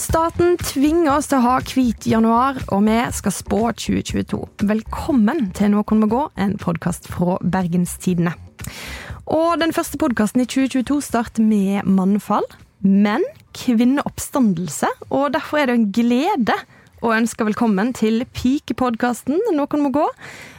Staten tvinger oss til å ha hvit januar, og vi skal spå 2022. Velkommen til Nå kan vi gå, en podkast fra Bergenstidene. Og den første podkasten i 2022 starter med mannfall, men kvinneoppstandelse. Og derfor er det en glede å ønske velkommen til pikepodkasten Nå kan vi gå.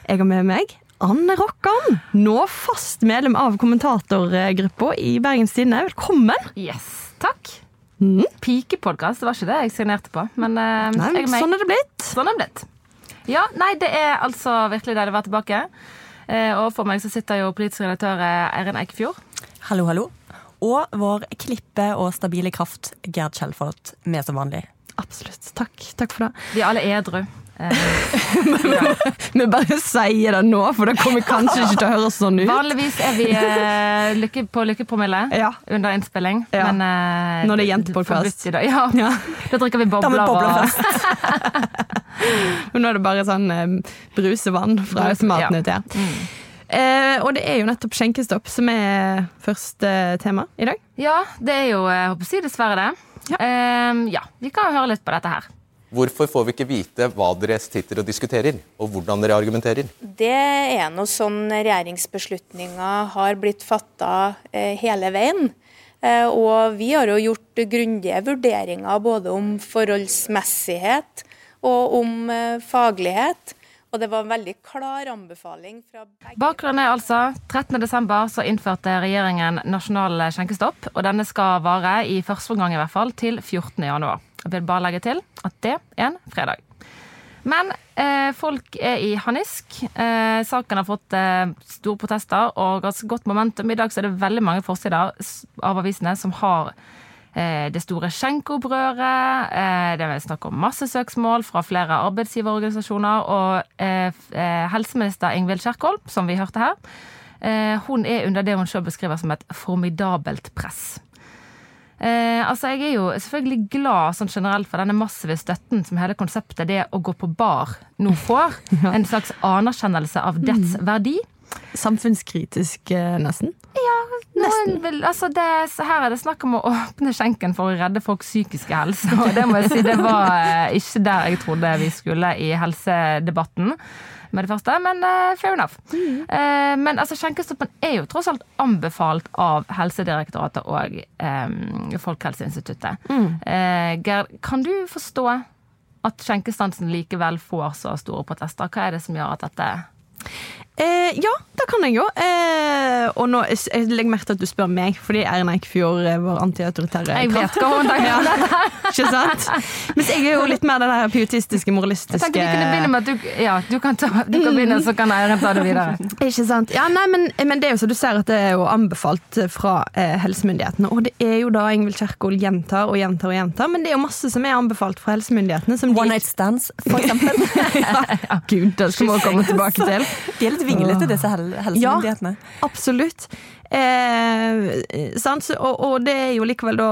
Jeg har med meg Anne Rokkan, nå fast medlem av kommentatorgruppa i Bergens Tidende. Velkommen! Yes, takk. Mm. Pikepodkast, det var ikke det jeg signerte på. Men, uh, Nei, er sånn er det blitt. Sånn er det blitt. Ja, nei, det er altså virkelig deilig å være tilbake. Uh, og for meg så sitter jo politisk redaktør eh, Eirin Eikefjord. Hallo, hallo. Og vår klippe og stabile kraft, Gerd Kjellfot, med som vanlig. Absolutt. Takk. Takk for det. Vi er alle edru. Vi bare sier det nå, for det kommer kanskje ikke til å høres sånn ut. Vanligvis er vi uh, lykke, på lykkepromille Ja. under innspilling. Ja. Men uh, Når det er jentepodkast. Ja. Ja. Da drikker vi bobler. bobler Men nå er det bare sånn uh, brusevann fra automaten ja. uti her. Eh, og det er jo nettopp skjenkestopp som er første tema i dag. Ja, det er jo jeg håper å si dessverre det. Ja. Eh, ja, vi kan høre litt på dette her. Hvorfor får vi ikke vite hva dere sitter og diskuterer, og hvordan dere argumenterer? Det er noe sånn regjeringsbeslutninger har blitt fatta eh, hele veien. Eh, og vi har jo gjort grundige vurderinger både om forholdsmessighet og om eh, faglighet. Og det var en veldig klar anbefaling fra begge Bakgrunnen er altså 13.12. så innførte regjeringen nasjonal skjenkestopp. Og denne skal vare, i første omgang i hvert fall, til 14.1. Jeg vil bare legge til at det er en fredag. Men eh, folk er i harnisk. Eh, saken har fått eh, store protester og ganske godt momentum. I dag er det veldig mange forsider av avisene som har eh, det store skjenkeopprøret. Eh, det er snakk om massesøksmål fra flere arbeidsgiverorganisasjoner. Og eh, helseminister Ingvild Kjerkol, som vi hørte her, hun er under det hun selv beskriver som et formidabelt press. Eh, altså Jeg er jo selvfølgelig glad sånn generelt for denne massive støtten som hele konseptet det å gå på bar nå får. En slags anerkjennelse av dets verdi. Samfunnskritisk, eh, nesten. Noen vil, altså det, her er det snakk om å åpne skjenken for å redde folks psykiske helse. Og det må jeg si, det var eh, ikke der jeg trodde vi skulle i helsedebatten med det første, men uh, fair enough. Eh, men altså, skjenkestoppen er jo tross alt anbefalt av Helsedirektoratet og um, Folkehelseinstituttet. Eh, Gerd, kan du forstå at skjenkestansen likevel får så store protester? Hva er det som gjør at dette Eh, ja, det kan jeg jo. Eh, og nå, jeg, jeg legger merke til at du spør meg, fordi Erna Eikfjord er vår antiautoritære Jeg vet kraft. hva hun tenker om dette. Ikke sant? Mens jeg er jo litt mer den der pietistiske, Jeg moralistiske tenkte vi kunne begynne med at du, ja, du, kan, ta, du kan begynne, så kan Erna ta det videre. Ikke sant? Ja, nei, men, men det er jo så du ser at det er jo anbefalt fra eh, helsemyndighetene. Og det er jo da Ingvild Kjerkol gjentar og gjentar og gjentar, men det er jo masse som er anbefalt fra helsemyndighetene. Som de- One night stands, for eksempel. ja, Gud, det skal vi komme tilbake til. De er litt vinglete, disse hel helsemyndighetene. Absolutt. Eh, Og, og det er jo likevel da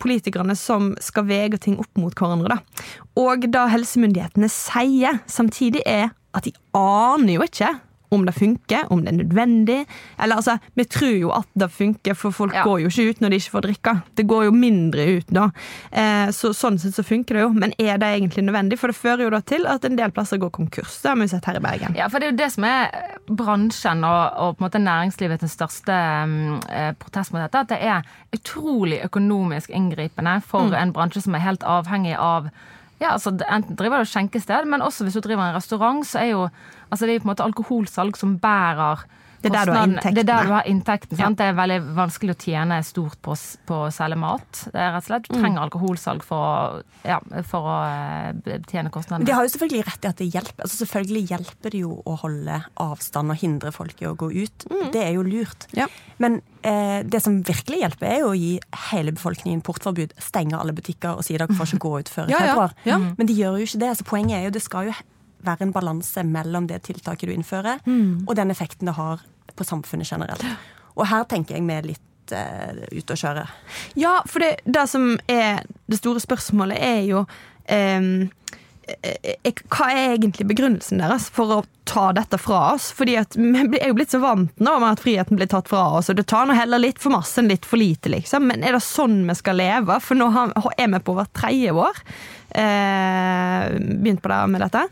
politikerne som skal vege ting opp mot hverandre. Da. Og det helsemyndighetene sier samtidig, er at de aner jo ikke om det funker, om det er nødvendig. Eller altså, Vi tror jo at det funker, for folk Ja. går jo ikke ut når de ikke får drikke. Det går jo mindre ut da. Eh, så, sånn sett så funker det jo. Men er det egentlig nødvendig? For det fører jo da til at en del plasser går konkurs. Det har vi sett her i Bergen. Ja, for det er jo det som er bransjen og, og på en måte næringslivets største mm, eh, protest mot dette. At det er utrolig økonomisk inngripende for en bransje som er helt avhengig av ja, altså Enten driver du skjenkested, men også hvis du driver en restaurant, så er jo altså det er på en måte alkoholsalg som bærer Det er der du har inntekten. Det er der du har inntekten. Sant? Det er veldig vanskelig å tjene stort på, på å selge mat. Det er rett og slett, Du trenger alkoholsalg for ja, for å eh, tjene kostnadene. De har jo selvfølgelig rett i at det hjelper. Altså selvfølgelig hjelper det jo å holde avstand og hindre folk i å gå ut. Det er jo lurt. Ja. Men eh, det som virkelig hjelper, er jo å gi hele befolkningen portforbud. Stenge alle butikker og si dere får ikke gå ut før i Ja, februar. Ja. Men de gjør jo ikke det. Så poenget er jo det skal jo være en balanse mellom det tiltaket du innfører, og den effekten det har på samfunnet generelt. Og her tenker jeg vi er litt uh, ute å kjøre. Ja, for det, det som er det store spørsmålet, er jo um, eh, eh, hva er egentlig begrunnelsen deres for å ta dette fra oss? Fordi Vi er jo blitt så vant nå med at friheten blir tatt fra oss, og det tar nå heller litt for masse enn litt for lite, liksom. Men er det sånn vi skal leve? For nå er vi på hvert tredje år. Eh, begynt på det med dette.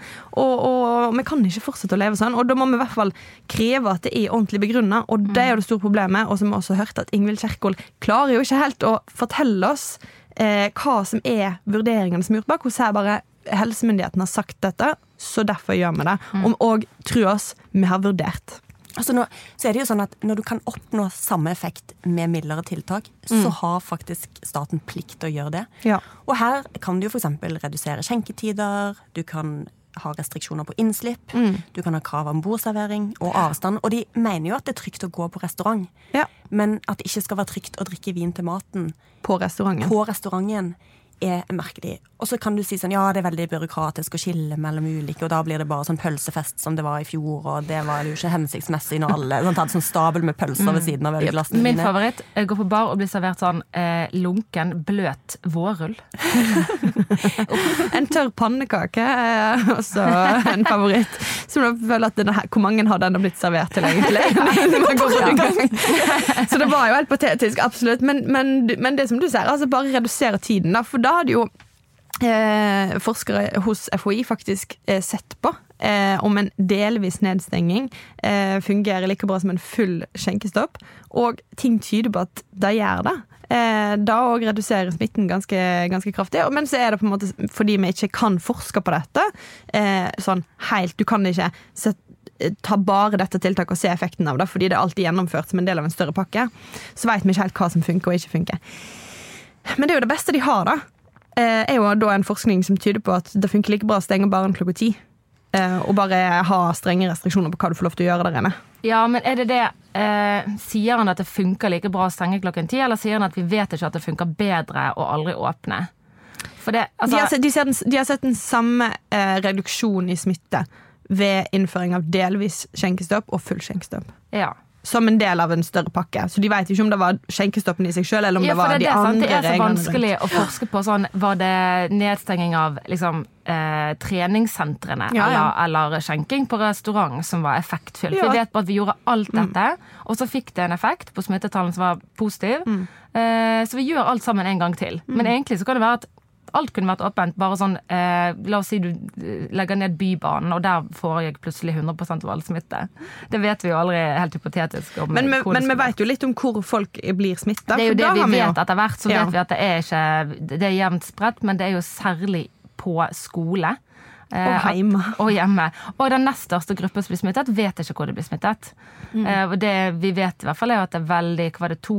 Og, og vi kan ikke fortsette å leve sånn. Og da må vi i hvert fall kreve at det er ordentlig begrunna, og det er jo det store problemet. Og som vi også hørte at Ingvild Kjerkol klarer jo ikke helt å fortelle oss eh, hva som er vurderingene som er gjort bak. Hun sier bare helsemyndighetene har sagt dette, så derfor gjør vi det. Og, og tro oss, vi har vurdert. Altså nå, så er det jo sånn at Når du kan oppnå samme effekt med mildere tiltak, så har faktisk staten plikt til å gjøre det. Ja. Og her kan du jo f.eks. redusere skjenketider, du kan ha restriksjoner på innslipp, du kan ha krav om bordservering og avstand. Og de mener jo at det er trygt å gå på restaurant, Ja. men at det ikke skal være trygt å drikke vin til maten På restauranten. på restauranten er merkelig. Og så kan du si sånn, ja, det er veldig byråkratisk å skille mellom ulike, og da blir det bare sånn pølsefest som det var i fjor, og det var jo ikke hensiktsmessig når alle sånn, hadde sånn stabel med pølser ved siden av ølglassene Min dine. favoritt er å gå på bar og bli servert sånn eh, lunken, bløt vårrull. En tørr pannekake er også en favoritt. Som jeg føler at denne Hvor mange har denne blitt servert til, egentlig? Så det var jo helt patetisk, absolutt. Men, men, men det som du ser, altså bare redusere tiden. da, For da hadde jo eh, forskere hos FHI faktisk eh, sett på eh, om en delvis nedstenging eh, fungerer like bra som en full skjenkestopp. Og ting tyder på at det gjør det. Eh, da òg reduserer smitten ganske, ganske kraftig. Men så er det på en måte fordi vi ikke kan forske på dette. Eh, sånn helt, Du kan ikke set, eh, ta bare dette tiltaket og se effekten av det, fordi det er alltid gjennomført som en del av en større pakke. Så vet vi ikke helt hva som funker og ikke funker. Men det er jo det beste de har, da. Eh, Er jo da en forskning som tyder på at det funker like bra å stenge baren klokka ti. eh, Og bare ha strenge restriksjoner på hva du får lov til å gjøre der inne. Ja, men er det det eh, Sier han at det funker like bra å stenge klokken ti, eller sier han at vi vet ikke at det funker bedre å aldri åpne? Det, altså, de, har sett, de, ser den, de har sett den samme eh, reduksjonen i smitte ved innføring av delvis skjenkestopp og full skjenkestopp. ja. Som en del av en større pakke. Så de vet ikke om det var skjenkestoppen i seg sjøl, eller om Ja, det var det, de det, andre det er så vanskelig å forske på sånn Var det nedstenging av liksom, eh, treningssentrene Ja, ja. Eller, eller skjenking på restaurant som var effektfylt? Mm. Vi vet bare at vi gjorde alt dette, og så fikk det en effekt på smittetallene som var positiv. Mm. Eh, så vi gjør alt sammen en gang til. Men egentlig så kan det være at alt kunne vært åpent. Bare sånn eh, La oss si du eh, legger ned Bybanen, og der foregikk plutselig 100% av all smitte. Det vet vi jo aldri helt hypotetisk om. Men, vi- men vi vet jo litt om hvor folk blir smitta. det er jo det vi vet etter hvert, så Ja. vet vi at det er ikke Det er jevnt spredt, men det er jo særlig på skole. Eh, Og hjemme. Og hjemme. Og den nest største gruppen som blir smittet, vet ikke hvor de blir smittet. Mm. Eh, det vi vet i hvert fall er at det er veldig Hva var det 2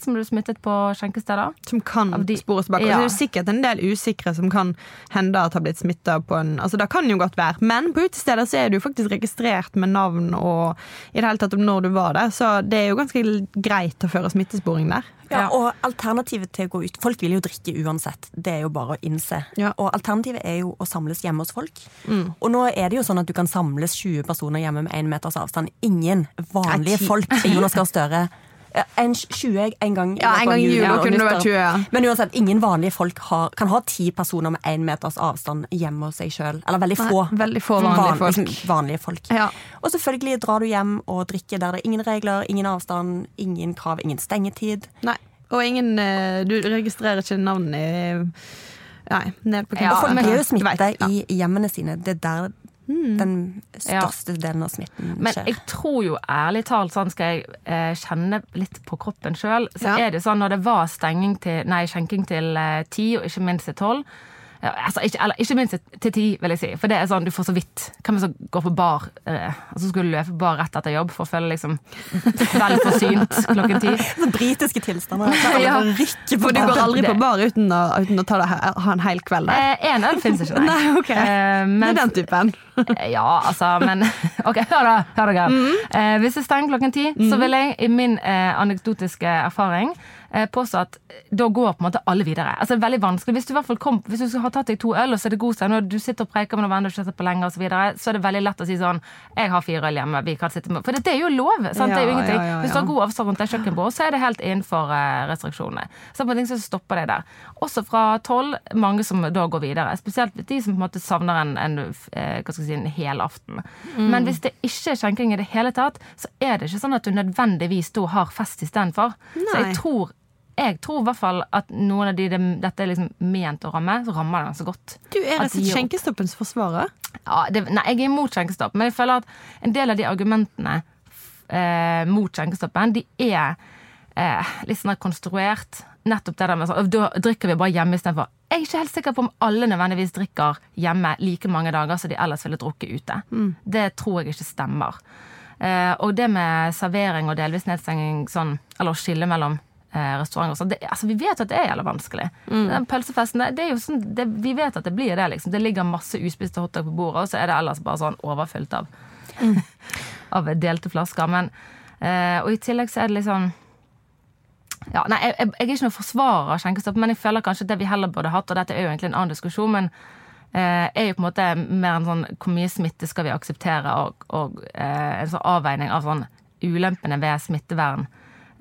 som blir smittet på skjenkesteder? Som kan de- spores tilbake. Ja. Og så er det sikkert en del usikre som kan hende at har blitt smitta på en Altså Det kan jo godt være. Men på utesteder så er du faktisk registrert med navn og i det hele tatt om når du var der. Så det er jo ganske greit å føre smittesporing der. Ja, og alternativet til å gå ut Folk vil jo drikke uansett. Det er jo bare å innse. Ja. Og alternativet er jo å samles hjemme hos folk. Og nå er det jo sånn at du kan samles 20 personer hjemme med én meters avstand. Ingen vanlige folk. Jonas Gahr Støre. En 20 en gang Ja, en gang i jula kunne det vært 20, ja. Men uansett, ingen vanlige folk har, kan ha ti personer med én meters avstand hjemme hos seg sjøl. Eller veldig Nei, få. veldig få vanlige folk. liksom, vanlige folk. Ja. Og selvfølgelig drar du hjem og drikker der det er ingen regler, ingen avstand, ingen krav, ingen stengetid. Nei. Og ingen eh, Du registrerer ikke navnet i Nei, ned på Ja, Og folk blir jo smitta i hjemmene sine. Det er der den største delen av smitten Men jeg tror jo ærlig talt, sånn skal jeg eh, kjenne litt på kroppen sjøl, så Ja. er det sånn når det var stenging til, nei, skjenking til eh, ti, og ikke minst til tolv ja, altså, ikke, eller ikke minst til- ti, vil jeg si. For det er sånn, du får så vidt Hvem som går på bar eh, og så skulle du løpe bar rett etter jobb for å føle liksom vel forsynt klokken ti? Så britiske tilstander. Ja. Rykke på For du går aldri på bar uten å, uten å ta det, ha en hel kveld der? Eh, en øl fins ikke, nei. Nei, ok. Eh, Det er den typen. Ja, altså, men OK, hør da. Hør dere. Mm. Eh, hvis det stenger klokken ti, så vil jeg, i min eh, anekdotiske erfaring, eh, påstå at da går på en måte alle videre. Altså det er veldig vanskelig. Hvis du i hvert fall kom, hvis du har tatt deg to øl, og så er det god stemning, og du sitter og preker med noen venner du ikke har sett på lenge, og så, videre, så er det veldig lett å si sånn Jeg har fire øl hjemme, vi kan sitte med For det er jo lov! Sant? det er jo ingenting. ja, ja, Hvis du har god avstand rundt det kjøkkenbordet, så er det helt innenfor eh, restriksjonene. Så på ting som stopper deg der. Også fra tolv, mange som da går videre. Spesielt de som på en måte savner en, en, eh, hva skal jeg si, en hel aften. Mm. Men hvis det ikke er skjenking i det hele tatt, så er det ikke sånn at du nødvendigvis da har fest istedenfor. Så jeg tror jeg tror i hvert fall at noen av de det, dette er liksom ment å ramme, så rammer det ganske godt. Du er rett og skjenkestoppens forsvarer. Ja, det, nei, jeg er imot skjenkestopp, men jeg føler at en del av de argumentene eh, mot skjenkestoppen, de er eh, litt sånn konstruert. Nettopp det der med sånn, da drikker vi bare hjemme istedenfor. Jeg er ikke helt sikker på om alle nødvendigvis drikker hjemme like mange dager som de ellers ville drukket ute. Det tror jeg ikke stemmer. Eh, og det med servering og delvis nedstenging, sånn, eller å skille mellom restauranter og sånn, det, altså, vi vet at det er jævla vanskelig. Den pølsefesten, det er jo sånn, det, vi vet at det blir det, liksom. Det ligger masse uspiste hotdog på bordet, og så er det ellers bare sånn overfylt av, av delte flasker. Men, eh, og i tillegg så er det sånn ja, nei, jeg, jeg jeg er ikke noen forsvarer av skjenkestopp, men jeg føler kanskje at det vi heller burde hatt, og dette er jo egentlig en annen diskusjon, men eh, er jo på en måte mer en sånn hvor mye smitte skal vi akseptere, og, og eh, en sånn avveining av sånn ulempene ved smittevern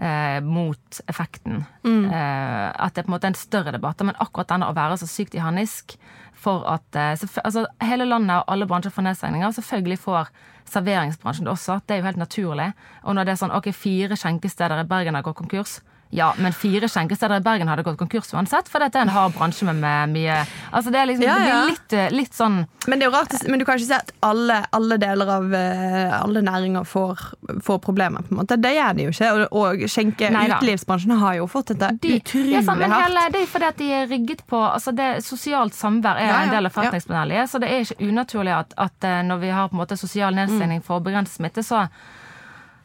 eh, mot effekten. Eh, at det på en måte er en større debatt. Men akkurat denne å være så sykt i harnisk for at eh, altså, Hele landet og alle bransjer får nedstengninger. Selvfølgelig får serveringsbransjen det også. Det er jo helt naturlig. Og når det er sånn ok, fire skjenkesteder i Bergen har gått konkurs ja, men fire skjenkesteder i Bergen hadde gått konkurs uansett, for dette er en hard bransje med, med mye Altså Det er liksom, Ja, det ja. blir litt, eh, litt sånn Men det er jo rart, men du kan ikke si at alle, alle deler av eh, alle næringer får, får problemer. på en måte. Det gjør de jo ikke. Og, og skjenke utelivsbransjen har jo fått dette de, utrolig ja, hardt. hele, Det er fordi at de er rigget på altså det, Sosialt samvær er Ja, en del av ja. så det er ikke unaturlig at, at eh, når vi har på en måte sosial nedstengning for å begrense smitte, så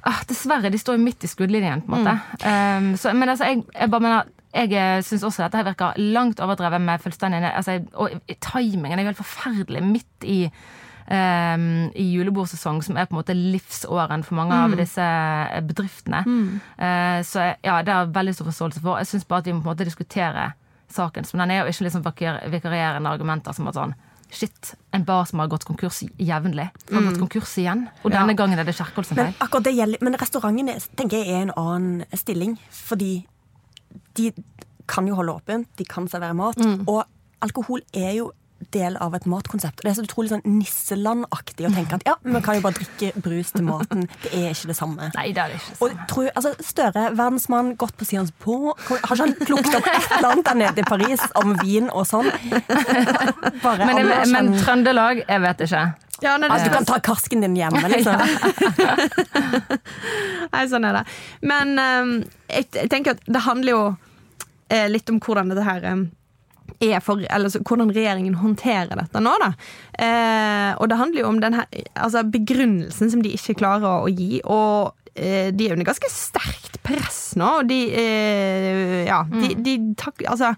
ah, Dessverre, de står jo midt i skuddlinjen, på en måte. Mm. Um, så, men altså, jeg, jeg bare mener jeg syns også dette virker langt overdrevet med fullstendig altså, Og timingen er jo helt forferdelig midt i um, i julebordsesong, som er på en måte livsåren for mange Mm. av disse bedriftene. Eh, så ja, det har jeg veldig stor forståelse for. Jeg syns bare at vi må på en måte diskutere saken som den er, og ikke liksom vikarierende argumenter som at sånn Shit, en bar som har gått konkurs jevnlig, har gått konkurs igjen. Og denne gangen er det Kjerkol Men feil. akkurat det gjelder Men restaurantene tenker jeg er en annen stilling. Fordi de kan jo holde åpent, de kan servere mat. Og alkohol er jo del av et matkonsept. Det er så utrolig sånn nisselandaktig å tenke at ja, vi kan jo bare drikke brus til maten. Det er ikke det samme. Nei, det er det ikke. Og tror, altså, Støre, verdensmann, gått på siden på Har ikke han plukket opp et eller annet der nede i Paris om vin og sånn? Bare Men, men, men Trøndelag, jeg vet ikke. Ja, nei, Altså, du kan ta karsken din hjemme, liksom. Nei, sånn er det. Men um, jeg, jeg tenker at det handler jo eh, litt om hvordan dette her eh, er for, eller så, hvordan regjeringen håndterer dette nå. da. Eh, og det handler jo om den her, altså begrunnelsen som de ikke klarer å, å gi. Og eh, de er under ganske sterkt press nå. Og de eh, Ja, de, de takk, Altså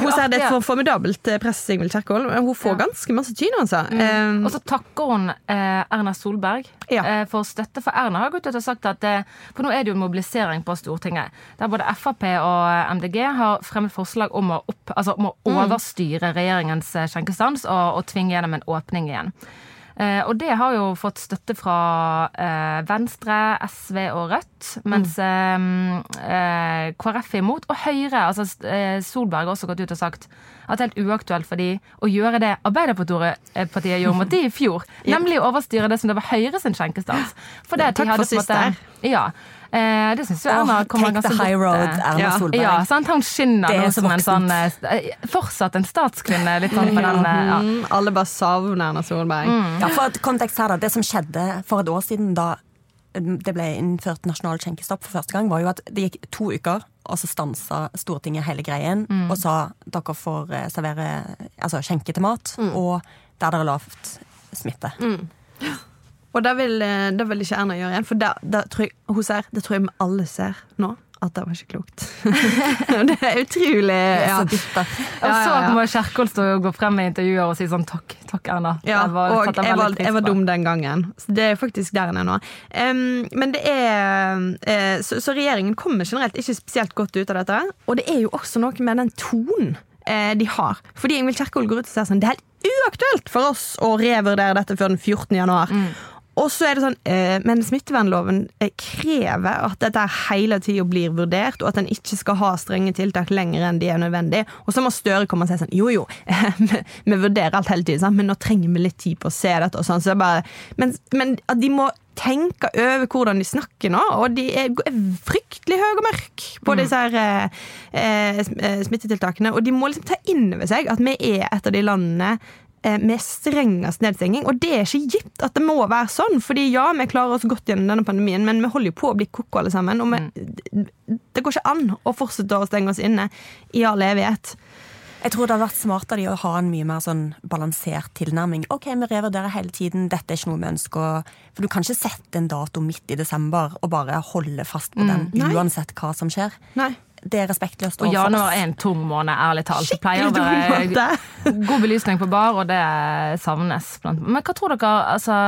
hun sier det er et for formidabelt eh, press, Ingvild Kjerkol. Hun får ganske masse tyn, altså. Eh, Og så takker hun eh, Erna Solberg eh, for støtte. For Erna har gått ut og sagt at For nå er det jo mobilisering på Stortinget. Der både Frp og MDG har fremmet forslag om å, opp, altså om å overstyre regjeringens skjenkestans og, og tvinge gjennom en åpning igjen. Eh, og det har jo fått støtte fra eh, Venstre, SV og Rødt, mens mm. eh, KrF er imot. Og Høyre, altså Solberg, har også gått ut og sagt at det er helt uaktuelt for de å gjøre det Arbeiderpartiet gjorde mot de i fjor. Nemlig å overstyre det som det var Høyre sin skjenkestans. For det de hadde på en måte- Ja. Eh, det syns jo Erna oh, kommer ganske the high godt, road, eh, Erna Ja. Solberg. ja, sant? Han skinner er nå som en sånn eh, Fortsatt en statskvinne, litt sånn på den eh, ja. mm, alle bare savner Erna Solberg. Ja, for et kontekst her da, Det som skjedde for et år siden da det ble innført nasjonal skjenkestopp for første gang, var jo at det gikk to uker, og så stansa Stortinget hele greien og sa dere får eh, servere altså skjenke til mat, og der det er lavt smitte. Og det vil, eh, det vil ikke Erna gjøre igjen, for det, det tror jeg, hun ser, det tror jeg vi alle ser nå. at det var ikke klokt. det er utrolig ja. Jeg så Moa Kjerkol stå og gå frem i intervjuer og si sånn takk, takk Erna. Ja, Jeg var- og jeg var, jeg var dum den gangen. Så det er faktisk der en er nå. Um, men det er uh, så, så regjeringen kommer generelt ikke spesielt godt ut av dette. Og det er jo også noe med den tonen uh, de har. Fordi Ingvild Kjerkol går ut og sier sånn Det er helt uaktuelt for oss å revurdere dette før den 14. januar. Og så er det sånn, eh, Men smittevernloven eh, krever at dette hele tida blir vurdert, og at en ikke skal ha strenge tiltak lenger enn de er nødvendig. Og så må Støre komme og si sånn Jo, jo, vi, vurderer alt hele tiden, men nå trenger vi litt tid på å se dette. og sånn, så det bare, men, men at de må tenke over hvordan de snakker nå, og de er, fryktelig høye og mørke på disse her, eh, eh, sm- smittetiltakene. Og de må liksom ta inn over seg at vi er et av de landene med strengest nedstenging. Og det er ikke gitt at det må være sånn. Fordi ja, vi klarer oss godt gjennom denne pandemien, men vi holder jo på å bli koko alle sammen. Og vi, det går ikke an å fortsette å stenge oss inne i all evighet. Jeg tror det hadde vært smart av de å ha en mye mer sånn balansert tilnærming. Ok, vi revurderer hele tiden, dette er ikke noe vi ønsker For du kan ikke sette en dato midt i desember og bare holde fast på den mm. uansett hva som skjer. Nei. Det er respektløst. Og januar er en tung måned, ærlig talt. Det pleier å Skikkelig tung være god belysning på bar, og det savnes. Men hva tror dere? Altså,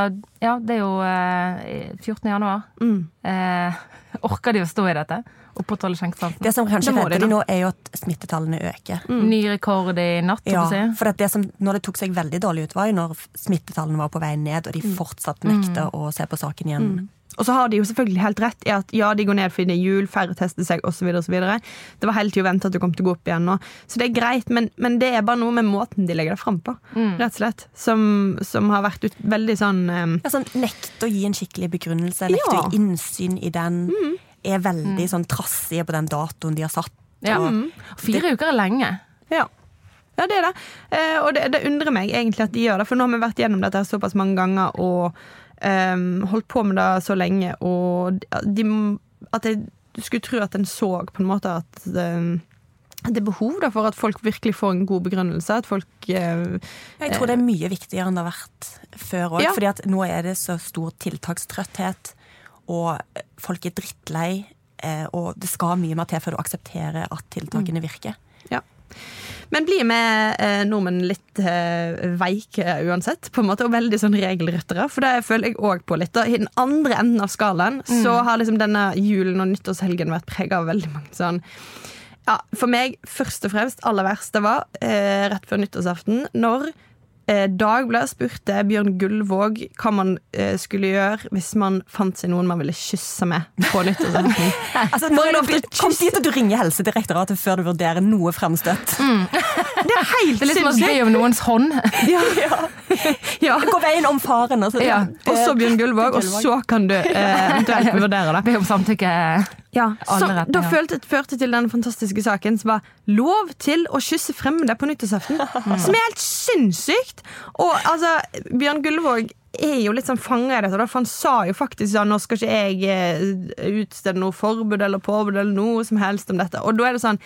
ja, det er jo eh, 14. januar. Mm. Eh, orker de å stå i dette? Opprettholde skjenkestansen? Det som kanskje Det de redder de nå, er jo at smittetallene øker. Ny rekord i natt, Ja, for at det som, når det tok seg veldig dårlig ut, var jo når smittetallene var på vei ned, og de Mm. fortsatt nekter å se på saken igjen. Og så har de jo selvfølgelig helt rett i at ja, de går ned fordi det er jul, færre tester seg osv. Det var hele tida vente at det kom til å gå opp igjen nå. Så det er greit, men, men det er bare noe med måten de legger det fram på, rett og slett. Som, som har vært ut, veldig sånn um, Ja, sånn, nekte å gi en skikkelig begrunnelse, nekte Ja. å gi innsyn i den. Er veldig sånn trassige på den datoen de har satt. Ja. Mm. Fire uker er lenge. Ja. Ja, det er det. Eh, og det, det undrer meg egentlig at de gjør det, for nå har vi vært gjennom dette såpass mange ganger og um, holdt på med det så lenge, og de, at jeg skulle tro at en så på en måte at um, det er behov da, for at folk virkelig får en god begrunnelse. At folk eh, jeg tror det er mye viktigere enn det har vært før òg. Ja. fordi at nå er det så stor tiltakstrøtthet, og folk er drittlei. eh, Og det skal mye mer til før du aksepterer at tiltakene virker. Ja. Men blir vi eh, nordmenn litt eh, veike uansett, på en måte, og veldig sånn regelryttere? For det føler jeg òg på litt. Da. I den andre enden av skalaen så har liksom denne julen og nyttårshelgen vært prega av veldig mange sånn ja, For meg, først og fremst, aller verste var eh, rett før nyttårsaften, når eh, Dagbladet spurte Bjørn Gullvåg hva man eh, skulle gjøre hvis man fant seg noen man ville kysse med på nyttårsaften. Altså, er kom dit at du ringer Helsedirektoratet før du vurderer noe fremstøtt. Det er helt Det er litt som å be om noens hånd. Ja. Gå veien om faren. Altså. Ja. Og så Bjørn Gullvåg, og så kan du eh, eventuelt vurdere det. Be om samtykke. Ja, så, da førte, førte til den fantastiske saken som var lov til å kysse fremmede på nyttårsaften. Som er helt sinnssykt! Og altså, Bjørn Gullvåg er jo litt sånn fanga i dette, for han sa jo faktisk sånn Nå skal ikke jeg eh, utstede noe forbud eller påbud eller noe som helst om dette. Og da er det sånn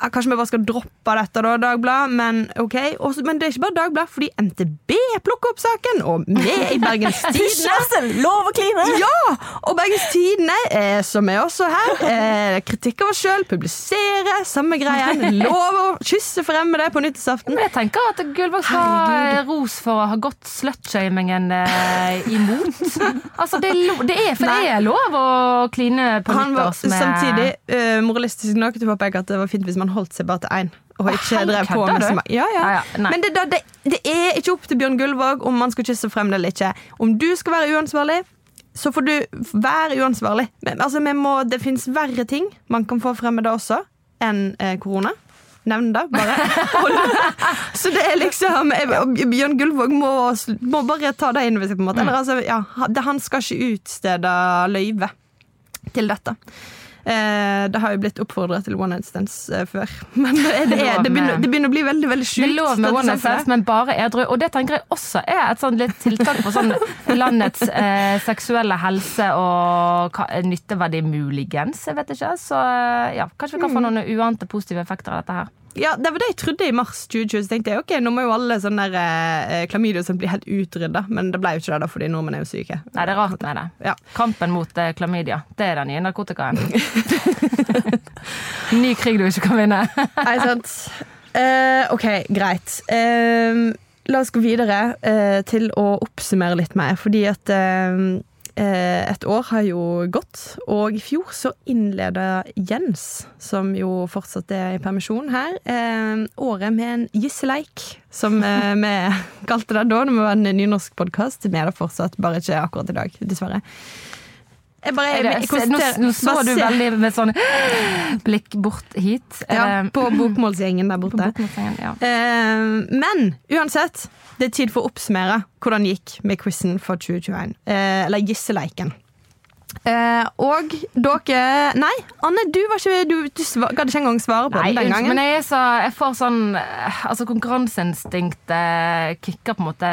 Kanskje vi bare skal droppe dette, da, Dagbladet. Men ok, Også, men det er ikke bare Dagbladet, fordi NTB plukker opp saken. Og vi i Bergens Tidende Lov å kline! ja! Og Bergens Tidende, eh, som er også her, eh, kritikk av oss sjøl, publisere, samme greien. Lov å kysse fremmede på nyttårsaften. Jeg tenker at Gullvåg skal eh, ros for å ha gått slutshamingen eh, imot. Altså, det er, det er, for det er lov å kline på nyttårs med samtidig eh, moralistisk nok til å påpeke at det var fint hvis man holdt seg bare til én. Og ikke hei, drev på med så mange. Ja, ja. Men det, det, det er ikke opp til Bjørn Gullvåg om man skal kysse fremmede eller ikke. Om du skal være uansvarlig, så får du være uansvarlig. Men, altså, må, det fins verre ting man kan få fremmede også enn eh, korona. Nevn det, bare. Så det er liksom jeg- Bjørn Gullvåg må, må bare ta det inn over seg. på en måte. Eller, altså, ja, han skal ikke utstede løyve til dette. Eh, det har jo blitt oppfordra til one night stands eh, før. Men det, er, det, er, det, begynner, det begynner å bli veldig veldig Det sjukt. er lov med one night stands, men bare edru. Og det tenker jeg også er et sånn litt tiltak for sånn landets eh, seksuelle helse og nytteverdi, muligens. Jeg vet ikke. Så eh, ja, kanskje vi kan få noen uante positive effekter av dette her. Ja, det var det jeg trodde i mars 2020. Så tenkte jeg ok, nå må jo alle sånne der, eh, klamydia som blir helt utrydda. Men det ble jo ikke det, da, fordi nordmenn er jo syke. Nei, det er rart med det. Ja. Kampen mot eh, klamydia. Det er den nye narkotikaen. Ny krig du ikke kan vinne. Nei, sant. Eh, ok, greit. Eh, la oss gå videre eh, til å oppsummere litt mer, fordi at eh, eh, et år har jo gått, og i fjor så innleda Jens, som jo fortsatt er i permisjon her, eh, året med en gisseleik, som eh, vi kalte det da når vi var en nynorsk podkast. Vi er det fortsatt, bare ikke akkurat i dag, dessverre. Jeg bare, jeg, jeg, jeg nå, nå så du veldig med sånn blikk bort hit. Ja, på bokmålsgjengen der borte. Bokmålsgjengen, ja. uh, men uansett, det er tid for å oppsummere hvordan det gikk med quizen for 2021. Uh, eller gisseleiken. Uh, og dere Nei, Anne, du var ikke Du, du gadd ikke engang svare på Nei, den den gangen. men jeg, så, jeg får sånn eh, Altså Konkurranseinstinktet kicker på en måte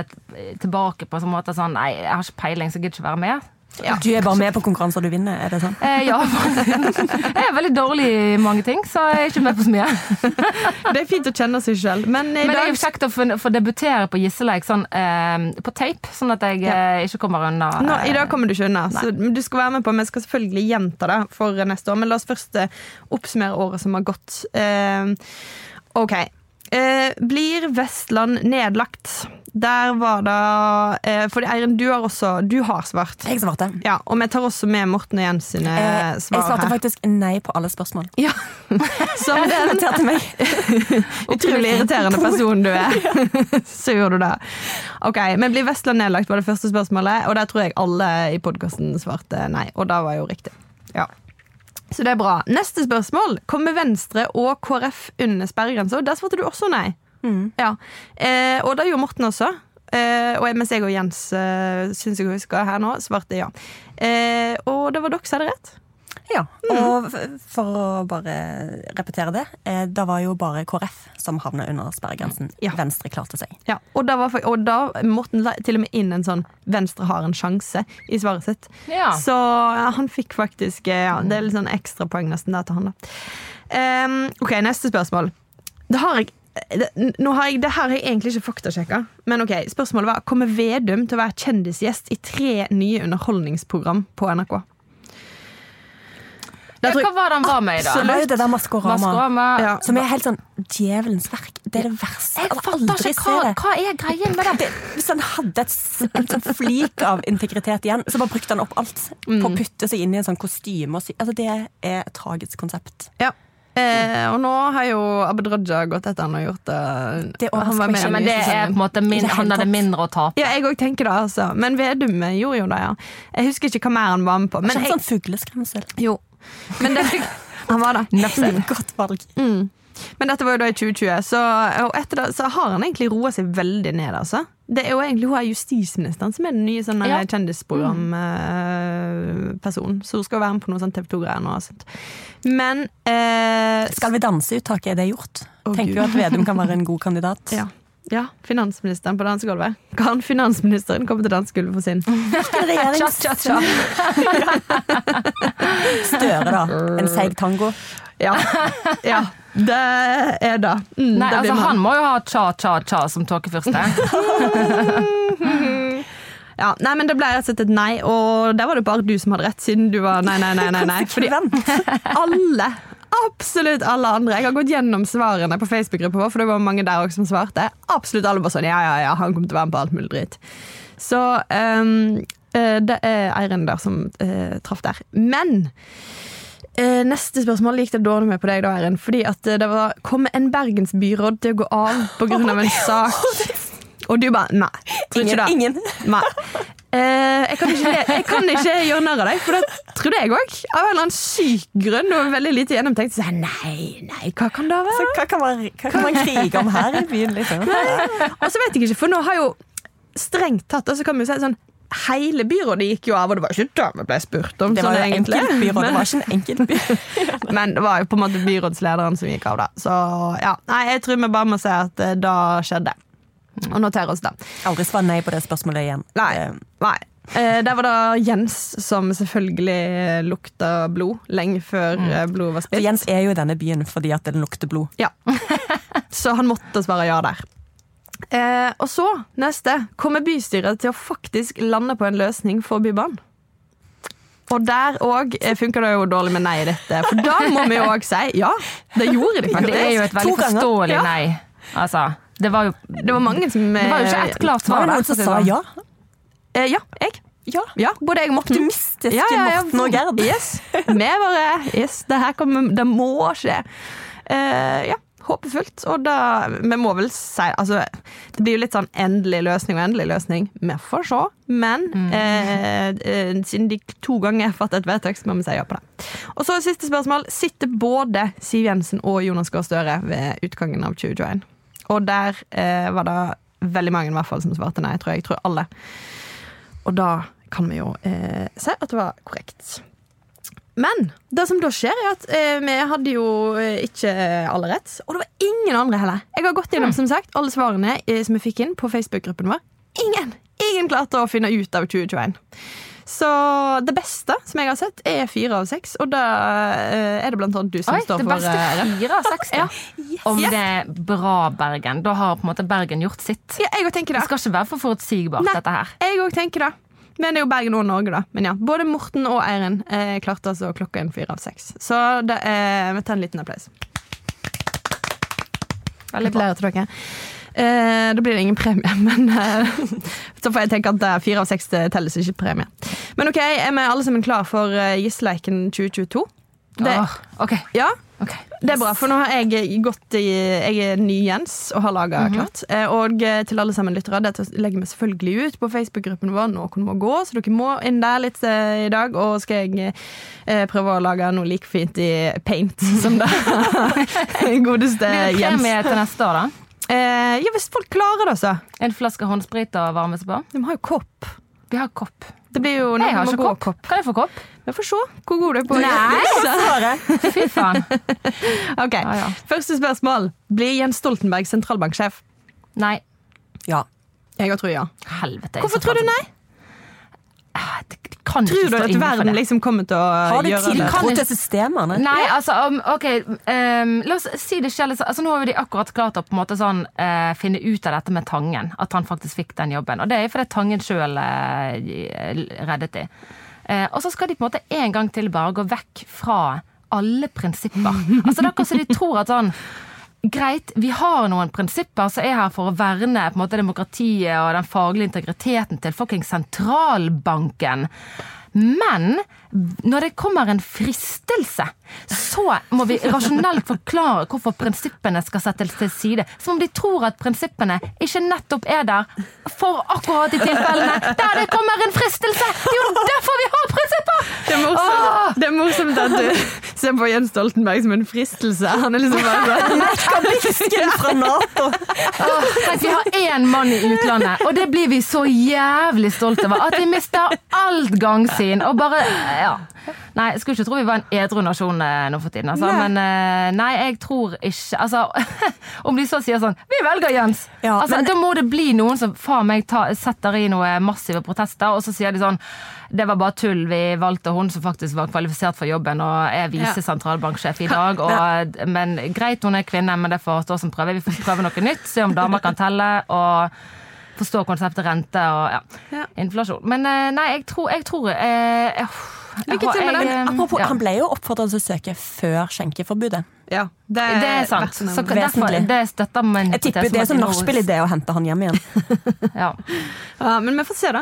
tilbake på en sånn måte sånn Nei, jeg har ikke peiling, så jeg gidder ikke være med. Du er bare med på konkurranser du vinner, er det sånn? Eh, ja, jeg er veldig dårlig i mange ting, så jeg er ikke med på så mye. Det er fint å kjenne seg sjøl, men Men det er jo kjekt å få, debutere på Gisseleik sånn, eh, på tape, sånn at jeg ja. ikke kommer unna. nå, I eh, dag kommer du ikke unna, så du skal være med på Vi skal selvfølgelig gjenta det for neste år, men la oss først eh, oppsummere året som har gått. Eh, ok. Eh, blir Vestland nedlagt? Der var det eh, For Eirin, du har også Du har svart. Jeg svarte. Ja, og vi tar også med Morten og Jens sine Eh, jeg svarte her. faktisk nei på alle spørsmål. Ja. Som den utrolig irriterende personen du er, så gjorde du det. Ok, Men blir Vestland nedlagt, var det første spørsmålet. Og der tror jeg alle i podkasten svarte nei. Og det var jo riktig. Ja. Så det er bra. Neste spørsmål. Kommer Venstre og KrF under sperregrensa? Der svarte du også nei. Ja. Eh, og det gjorde Morten også. Eh, og mens jeg og Jens eh, syns jeg husker her nå, svarte ja. Eh, og det var dere som hadde rett. Ja, og for å bare repetere det, eh, da var jo bare KrF som havna under sperregrensen. Ja. Venstre klarte seg. Ja, og da, var, og da Morten la til og med inn en sånn 'Venstre har en sjanse' i svaret sitt. Ja. Så ja, han fikk faktisk eh, ja, Det er litt sånn ekstrapoeng nesten der til han, da. Ehm, ok, neste spørsmål. Det har jeg det, nå har jeg, det her har jeg egentlig ikke faktasjekka, men ok, spørsmålet var kommer Vedum til å være kjendisgjest i tre nye underholdningsprogram på NRK. Ja, hva var det han var med i, da? Absolutt. det der Maskorama. Maskorama. Ja. Som er helt sånn djevelens verk. Det er det verste. Jeg fatter ikke hva, hva er greien med det. det. Hvis han hadde et, et sånn flik av integritet igjen, så bare brukte han opp alt på å putte seg inn i en sånn kostyme. Og sy altså, det er et tragisk konsept. Ja. Eh, og nå har jo Abid Raja gått etter han og gjort det. Det Han var med men det er på en måte min, Han hadde mindre å tape. Ja, jeg òg tenker det, altså. Men Vedum gjorde jo det, ja. Jeg husker ikke hva mer han var med på. Men jeg, sånn fugleskremsel. jo. Men det, han var det. Godt valg. Men dette var jo da i 2020, så, etter det så har han egentlig roa seg veldig ned. altså. Det er jo egentlig hun er justisministeren som er den nye sånn, Ja. kjendisprogrampersonen. Så hun skal være med på noe sånn TV 2-greier nå. sånt. Men eh, Skal vi danse-uttaket, er det gjort? Oh, Tenker Gud. jo at Vedum kan være en god kandidat? ja. ja, finansministeren på dansegulvet. Kan finansministeren komme til dansegulvet for sin? Cha, cha, cha. Støre, da. En seig tango. Ja, ja det er det. Mm, Nei, det altså Han må jo ha cha-cha-cha som tåkefyrste. Ja, nei, men Det ble rett og slett et nei, og der var det bare du som hadde rett. Siden du var nei, nei, nei. nei, nei. Fordi alle, absolutt alle andre Jeg har gått gjennom svarene på Facebook-gruppa vår, for det var mange der også som svarte. Absolutt alle var sånn ja, ja, ja, han kommer til å være med på alt mulig dritt. Så eh, det er Eirin der som uh, traff der. Men eh, neste spørsmål gikk det dårlig med på deg, da, Erin. Fordi at eh, det var Kommer en bergensbyråd til å gå av pga. en sak? Og du bare nei. Ingen. det. ingen. Nei. Eh, jeg, kan ikke, jeg kan ikke gjøre narr av deg, for det trodde jeg òg. Av en eller annen syk grunn og veldig lite gjennomtenkt. Så jeg, nei, nei, hva kan det Så være? hva kan man, hva kan man krige om her i byen? Liksom? Og så vet jeg ikke, for nå har jo strengt tatt Og så kan vi si sånn Hele byrådet gikk jo av, og det var ikke det vi ble spurt om. Det var sånn, egentlig. Byråd, det var ikke en enkeltby. Men det var jo på en måte byrådslederen som gikk av, da. Så ja, nei, jeg tror vi bare må si at eh, da skjedde. Og notere oss det. Aldri svar nei på det spørsmålet igjen. Nei. Eh, Nei. Eh, der var det Jens som selvfølgelig lukta blod lenge før mm. blodet var For spilt. Jens er jo i denne byen fordi at den lukter blod. Ja. Så han måtte svare ja der. Eh, og så, neste. Kommer bystyret til å faktisk lande på en løsning for Bybanen? Og der òg funker det jo dårlig med nei i dette. For da må vi jo òg si ja. Det gjorde de faktisk. Det er jo et veldig forståelig nei. Altså, det var jo Det var mange som Det var jo ikke eh, ett klart svar det der. noen som sa sånn. ja? Eh, ja, jeg. Ja. Ja, både jeg og Morten. Optimistiske Morten og Gerd. Yes. Vi bare Yes, det her kommer Det må skje. Eh, ja, håpefullt. Og da Vi må vel si Altså, det blir jo litt sånn endelig løsning og endelig løsning. Vi får se. Men eh, eh, siden de to ganger har fattet et vedtak, så må vi si ja på det. Og så siste spørsmål. Sitter både Siv Jensen og Jonas Gahr Støre ved utgangen av 2021? Og der eh, var det veldig mange i hvert fall som svarte nei. Tror jeg. jeg tror alle. Og da kan vi jo eh, si at det var korrekt. Men det som da skjer, er at eh, vi hadde jo eh, ikke alle rett. Og det var ingen andre heller. Jeg har gått gjennom som sagt, alle svarene eh, som vi fikk inn på Facebook-gruppen vår. Ingen! Ingen klarte å finne ut av 2021. Så det beste som jeg har sett, er fire av seks. Og da eh, er det blant annet du som Oi, står det for beste eh, fire av seks. Ja. da. Om det er bra Bergen. Da har på en måte Bergen gjort sitt. Ja, Det det. skal ikke være for forutsigbart, Nei. dette her. Jeg òg tenker det. Men det er jo Bergen og Norge, da. Men ja, Både Morten og Eirin eh, klarte altså å klokke inn fire av seks. Så det eh, vi tar en liten applaus. Veldig bra. Til dere. Eh, da blir det ingen premie, men eh, så får jeg tenke at eh, fire av seks telles ikke premie. Men OK, er vi alle sammen klar for uh, Gisleiken 2022? Det, oh, ok, ja, ok. det er bra, for nå har jeg gått i Jeg er ny Jens og har laga klart. Eh, Og eh, til alle sammen lyttere, dette legger vi selvfølgelig ut på Facebook-gruppen vår. Noen må gå, så dere må inn der litt eh, i dag. Og skal jeg prøve å lage noe like fint i paint som det godeste Jens. Blir det premie til neste år, da? Ja, hvis folk klarer det, så. En flaske håndsprit å varme seg på? De har jo kopp. Vi har kopp. Det blir jo noe har med å gå kopp. Kan jeg få kopp? Vi får se hvor god du er på Nei. jukse. Fy faen. Ok, ah, ja. Første spørsmål. Blir Jens Stoltenberg sentralbanksjef? Nei. Ja. Jeg tror ja. Helvete. Hvorfor tror du nei? Ah, Det kan Tror ikke du at verden liksom kommer til å Har gjøre det? har tiltro kan til systemene? Nei, altså, um, ok um, La oss si det selv altså, Nå har de akkurat klart å på en måte sånn uh, finne ut av dette med Tangen. At han faktisk fikk den jobben. Og det er fordi Tangen sjøl reddet de. Eh, og så skal de på en måte en gang til bare gå vekk fra alle prinsipper. Altså Det er akkurat som de tror at sånn Greit, vi har noen prinsipper som er her for å verne på en måte demokratiet og den faglige integriteten til fucking sentralbanken. Men når det kommer en fristelse, så må vi rasjonelt forklare hvorfor prinsippene skal settes til side. Som om de tror at prinsippene ikke nettopp er der for akkurat de tilfellene der det kommer en fristelse! Det er jo derfor vi har prinsipper! Det er, morsomt, det er morsomt at du ser på Jens Stoltenberg som en fristelse. Han er liksom bare sånn fra Nato! Tenk, vi har én mann i utlandet, og det blir vi så jævlig stolt over. At vi mister alt gangsyn. Og bare Ja. Nei, jeg skulle ikke tro vi var en edru nasjon eh, nå for tiden, altså. Nei. Men eh, nei, jeg tror ikke Altså, om de så sier sånn Vi velger Jens! Ja, altså, men- Da må det bli noen som faen meg ta, setter i noen massive protester, og så sier de sånn det var bare tull. Vi valgte hun som faktisk var kvalifisert for jobben og er visesentralbanksjef i dag. Og, men greit, hun er kvinne, men det får stå som prøve. Vi får prøve noe nytt, se om damer kan telle. og Forstå konseptet rente og ja, Ja. inflasjon. Men eh, nei, jeg tror, jeg tror jeg, jeg, Lykke til med den. eh, Apropos, ja. han ble jo oppfordret til å søke før skjenkeforbudet. Ja, det Det er sant. Så derfor, det støtter man. Jeg tipper det er som nachspiel-idé å hente han hjem igjen. Ja. Ja, men vi får se, da.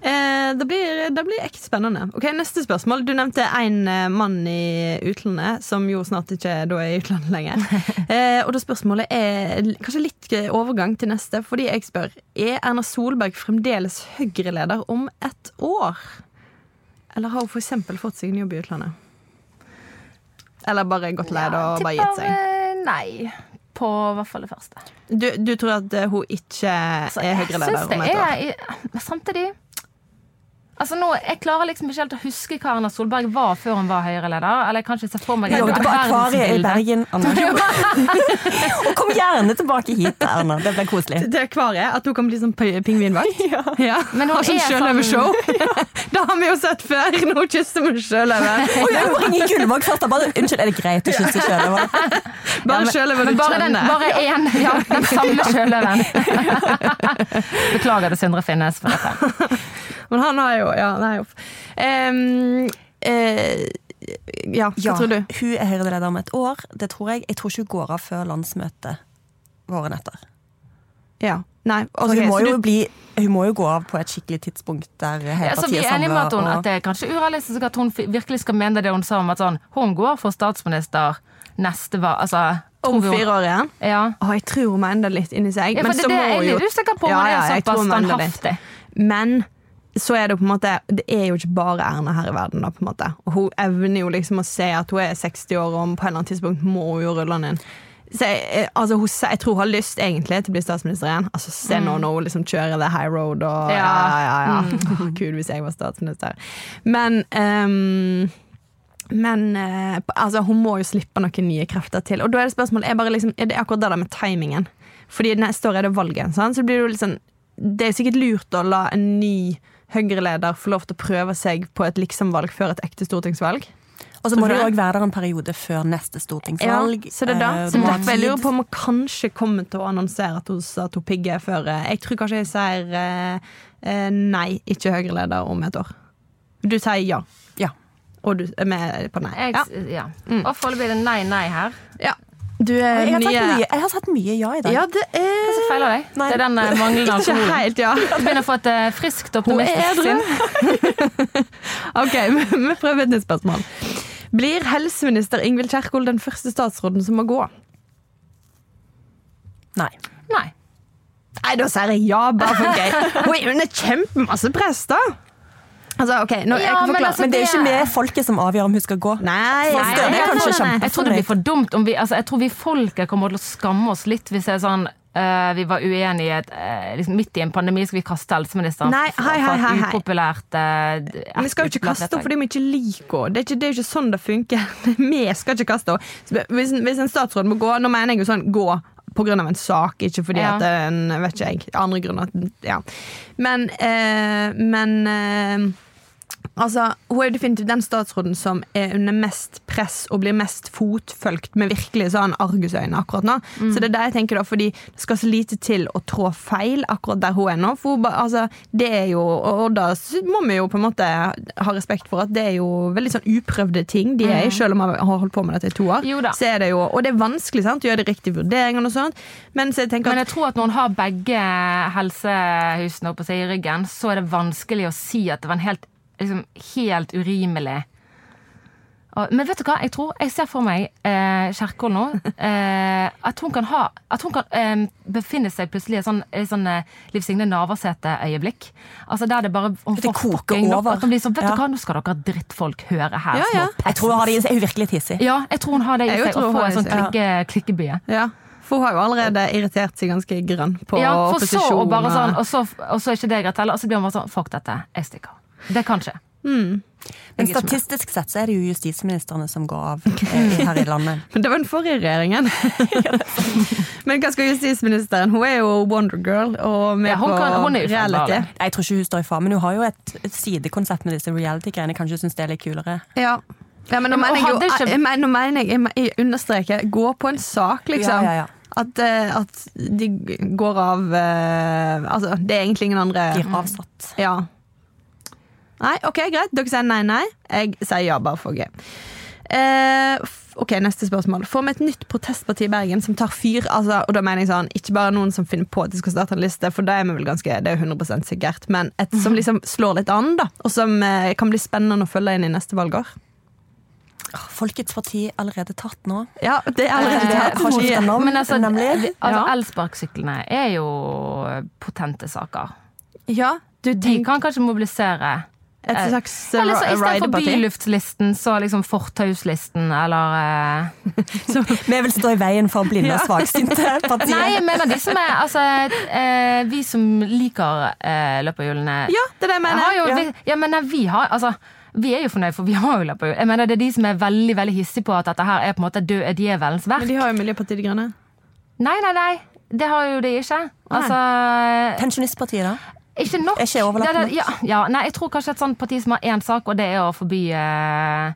Eh, det, blir, det blir ekte spennende. Ok, Neste spørsmål. Du nevnte en eh, mann i utlandet, som jo snart ikke da er i utlandet lenger. Eh, og da spørsmålet er kanskje litt overgang til neste, fordi jeg spør Er Erna Solberg fremdeles Høyre-leder om et år? Eller har hun f.eks. fått seg en jobb i utlandet? Eller bare gått lei det og bare gitt seg? nei. På hvert fall det første. Du, du tror at eh, hun ikke Så er jeg Høyre-leder om det et år? Men samtidig Altså nå, Jeg klarer liksom ikke helt å huske hva Erna Solberg var før hun var Høyre-leder. Eller jeg kan ikke se for meg Jobbet på Akvariet i. Bergen. Anna. Og kom gjerne tilbake hit, Erna. Det blir koselig. til akvariet? At hun kan bli sånn pingvinvakt? ja. Men hun Har sånn er ja. Det har vi jo sett før. Nå kysser vi sjøløven. Oi, jeg må ringe Gullvåg først. Bare, unnskyld, er det greit å kysse sjøløver? Bare sjøløven Men du bare, den, kjenner. bare én. Ja, den samme sjøløven. Beklager det, Sindre Finnes for dette. Men han har jo Ja, nei, uff. Um, uh, ja, hva Ja, tror du? hun er Høyre-leder om et år. Det tror jeg. Jeg tror ikke hun går av før landsmøtet våren etter. Ja. Nei, Altså, hun, må jo du- bli, hun må jo gå av på et skikkelig tidspunkt der hele Ja, så vi er er enige med at, hun, og... at det er kanskje urealistisk at hun virkelig skal mene det hun sa om at sånn, hun går for statsminister neste valg. Altså, Om fire år igjen? Ja. Å, jeg tror hun mener det litt inni seg. Ja, for men det- det er det jeg jo litt usikker på om ja, hun er såpass det. standhaftig. Men så er det på en måte Det er jo ikke bare Erna her i verden. da på en måte Og Hun evner jo liksom å se at hun er 60 år, og på et eller annet tidspunkt må hun jo rulle den inn. Så jeg, eh, altså, hun, jeg tror hun har lyst egentlig til å bli statsminister igjen. Altså, se nå når hun liksom kjører the high road og Ja, Ja. ja, ja. Å, Gud, hvis jeg var statsminister. Men um, men eh, altså, hun må jo slippe noen nye krefter til. Og da er det spørsmålet er liksom, er det akkurat det der med timingen. Fordi neste år er det valget. Sånn? Så blir det jo litt sånn Det er sikkert lurt å la en ny Høyre-leder få lov til å prøve seg på et liksom-valg før et ekte stortingsvalg. Og så må du det òg være der en periode før neste stortingsvalg. Ja, så det er da. Eh, Så derfor jeg lurer på om hun kanskje kommer til å annonsere at hun, at hun pigger før eh, Jeg tror kanskje jeg sier eh, nei, ikke Høyre-leder om et år. Du sier ja. Ja. Og du er med på nei. Jeg, Ja. ja. Og foreløpig er det nei, nei her. ja. Du er Jeg har, nye mye, jeg har sagt mye ja i dag. Ja, det er Hva som feiler deg? Nei. Det er den eh, manglende alkoholen. helt, ja. Du begynner å få et eh, friskt optimistisk sinn. Ok, vi prøver et nytt spørsmål. Blir helseminister Ingvild Kjerkol den første statsråden som må gå? Nei. Nei. Nei, da sier jeg ja, bare for gøy. Hun er under kjempemasse press, da. Altså, okay, nå, Ja, men altså, Men det er ikke vi folket som avgjør om hun skal gå. Nei, nei, nei, nei. Jeg tror det blir for dumt om vi altså, Jeg tror vi folket kommer til å skamme oss litt hvis jeg er sånn Uh, vi var uenige i et, eh, liksom, midt i en pandemi, skal vi kaste helseministeren Nei, for, hei, hei, hei, et hei. upopulært uh, vi skal jo ikke kaste henne fordi vi ikke liker henne. Det det er jo ikke sånn det funker. Vi skal ikke kaste henne. Hvis, hvis en statsråd må gå, nå mener jeg jo sånn gå på grunn av en sak, ikke fordi Ja. at det en vet ikke jeg, andre grunner. Ja. Men, eh, men Altså, Hun er definitivt den statsråden som er under mest press og blir mest fotfølgt med virkelig sånn argusøyne akkurat nå. Mm. Så det er det jeg tenker da, fordi det skal så lite til å trå feil akkurat der hun er nå. For hun, altså, det er jo, og da må vi jo på en måte ha respekt for at det er jo veldig sånn uprøvde ting de er i, selv om man har holdt på med dette i to år. Mm. Så er det jo, og det er vanskelig sant, å gjøre de riktige vurderingene og sånt. Men så jeg at, Men jeg tror at når en har begge helsehusene oppe seg i ryggen, så er det vanskelig å si at det var en helt, liksom, helt urimelig Og- Men vet du hva? Jeg tror, jeg ser for meg eh, Kjerkol nå. Eh, at hun kan, ha, at hun kan eh, befinne seg plutselig i sånn, sånn eh, Liv Signe Navarsete-øyeblikk. Altså Der det bare hun Det får koker fucking nok, over. At hun blir sånn, vet Ja. du hva, Nå skal dere drittfolk høre her. Ja, ja. Jeg tror hun har det i seg. Er hun virkelig tissig. Ja, jeg tror hun har det i seg. Å få en sånn klikke, klikkebye. ja, For hun har jo allerede irritert seg ganske grønn på Ja, for så opposisjon. bare og- sånn, og så, og så er ikke det greit heller. Og så blir hun bare sånn Fuck dette, jeg stikker. Det kan skje. Men ikke med. statistisk sett så er det jo justisministrene som går av eh, her i landet. Men det var den forrige regjeringen. Men hva skal justisministeren? Hun er jo Wondergirl og med Ja, hun på kan- hun er reality. Jeg tror ikke hun står i fare, men hun har jo et, et sidekonsept med disse reality-greiene. Kanskje hun syns det er litt kulere. Ja. Ja, men nå mener jeg jo jeg, mener- nå mener jeg, jeg, understreker gå på en sak, liksom. Ja, ja, ja. At, eh, at de går av eh, Altså, det er egentlig ingen andre Blir avsatt. Ja. Nei, ok, greit. Dere sier nei, nei. Jeg sier ja, bare for gøy. Eh, ok, Neste spørsmål. Får vi et nytt protestparti i Bergen som tar fyr? Altså, og da mener jeg sånn, Ikke bare noen som finner på at de skal starte en liste, for det er vi vel ganske, det er 100% sikkert, men et som liksom slår litt an, da. Og som eh, kan bli spennende å følge inn i neste valgår. Folkets parti allerede tatt nå. Ja, det er allerede Eh, tatt. har skiftet navn, Men altså, nemlig. vi- altså Ja. elsparkesyklene er jo potente saker. Ja, du De kan kanskje mobilisere. Et eh, slags Eller så uh, istedenfor byluftlisten, så liksom fortauslisten, eller eh, Vi vil stå i veien for blinde og svaksynte partier. Nei, jeg mener de som er Altså, eh, vi som liker eh, løperhjulene Ja, det er det jeg mener. jo, ja. vi, ja, men nei, vi har altså vi er jo fornøyd, for vi har jo løperhjul. Jeg mener, Det er de som er veldig veldig hissige på at dette her er på en måte død er djevelens verk. Men de har jo Miljøpartiet De Grønne. Nei, nei, nei. Det har jo de ikke. Altså Pensjonistpartiet, da? Ikke nok. Er ikke overlappende Det det- Ja, ja, nei, jeg tror kanskje et sånt parti som har én sak, og det er å forby eh,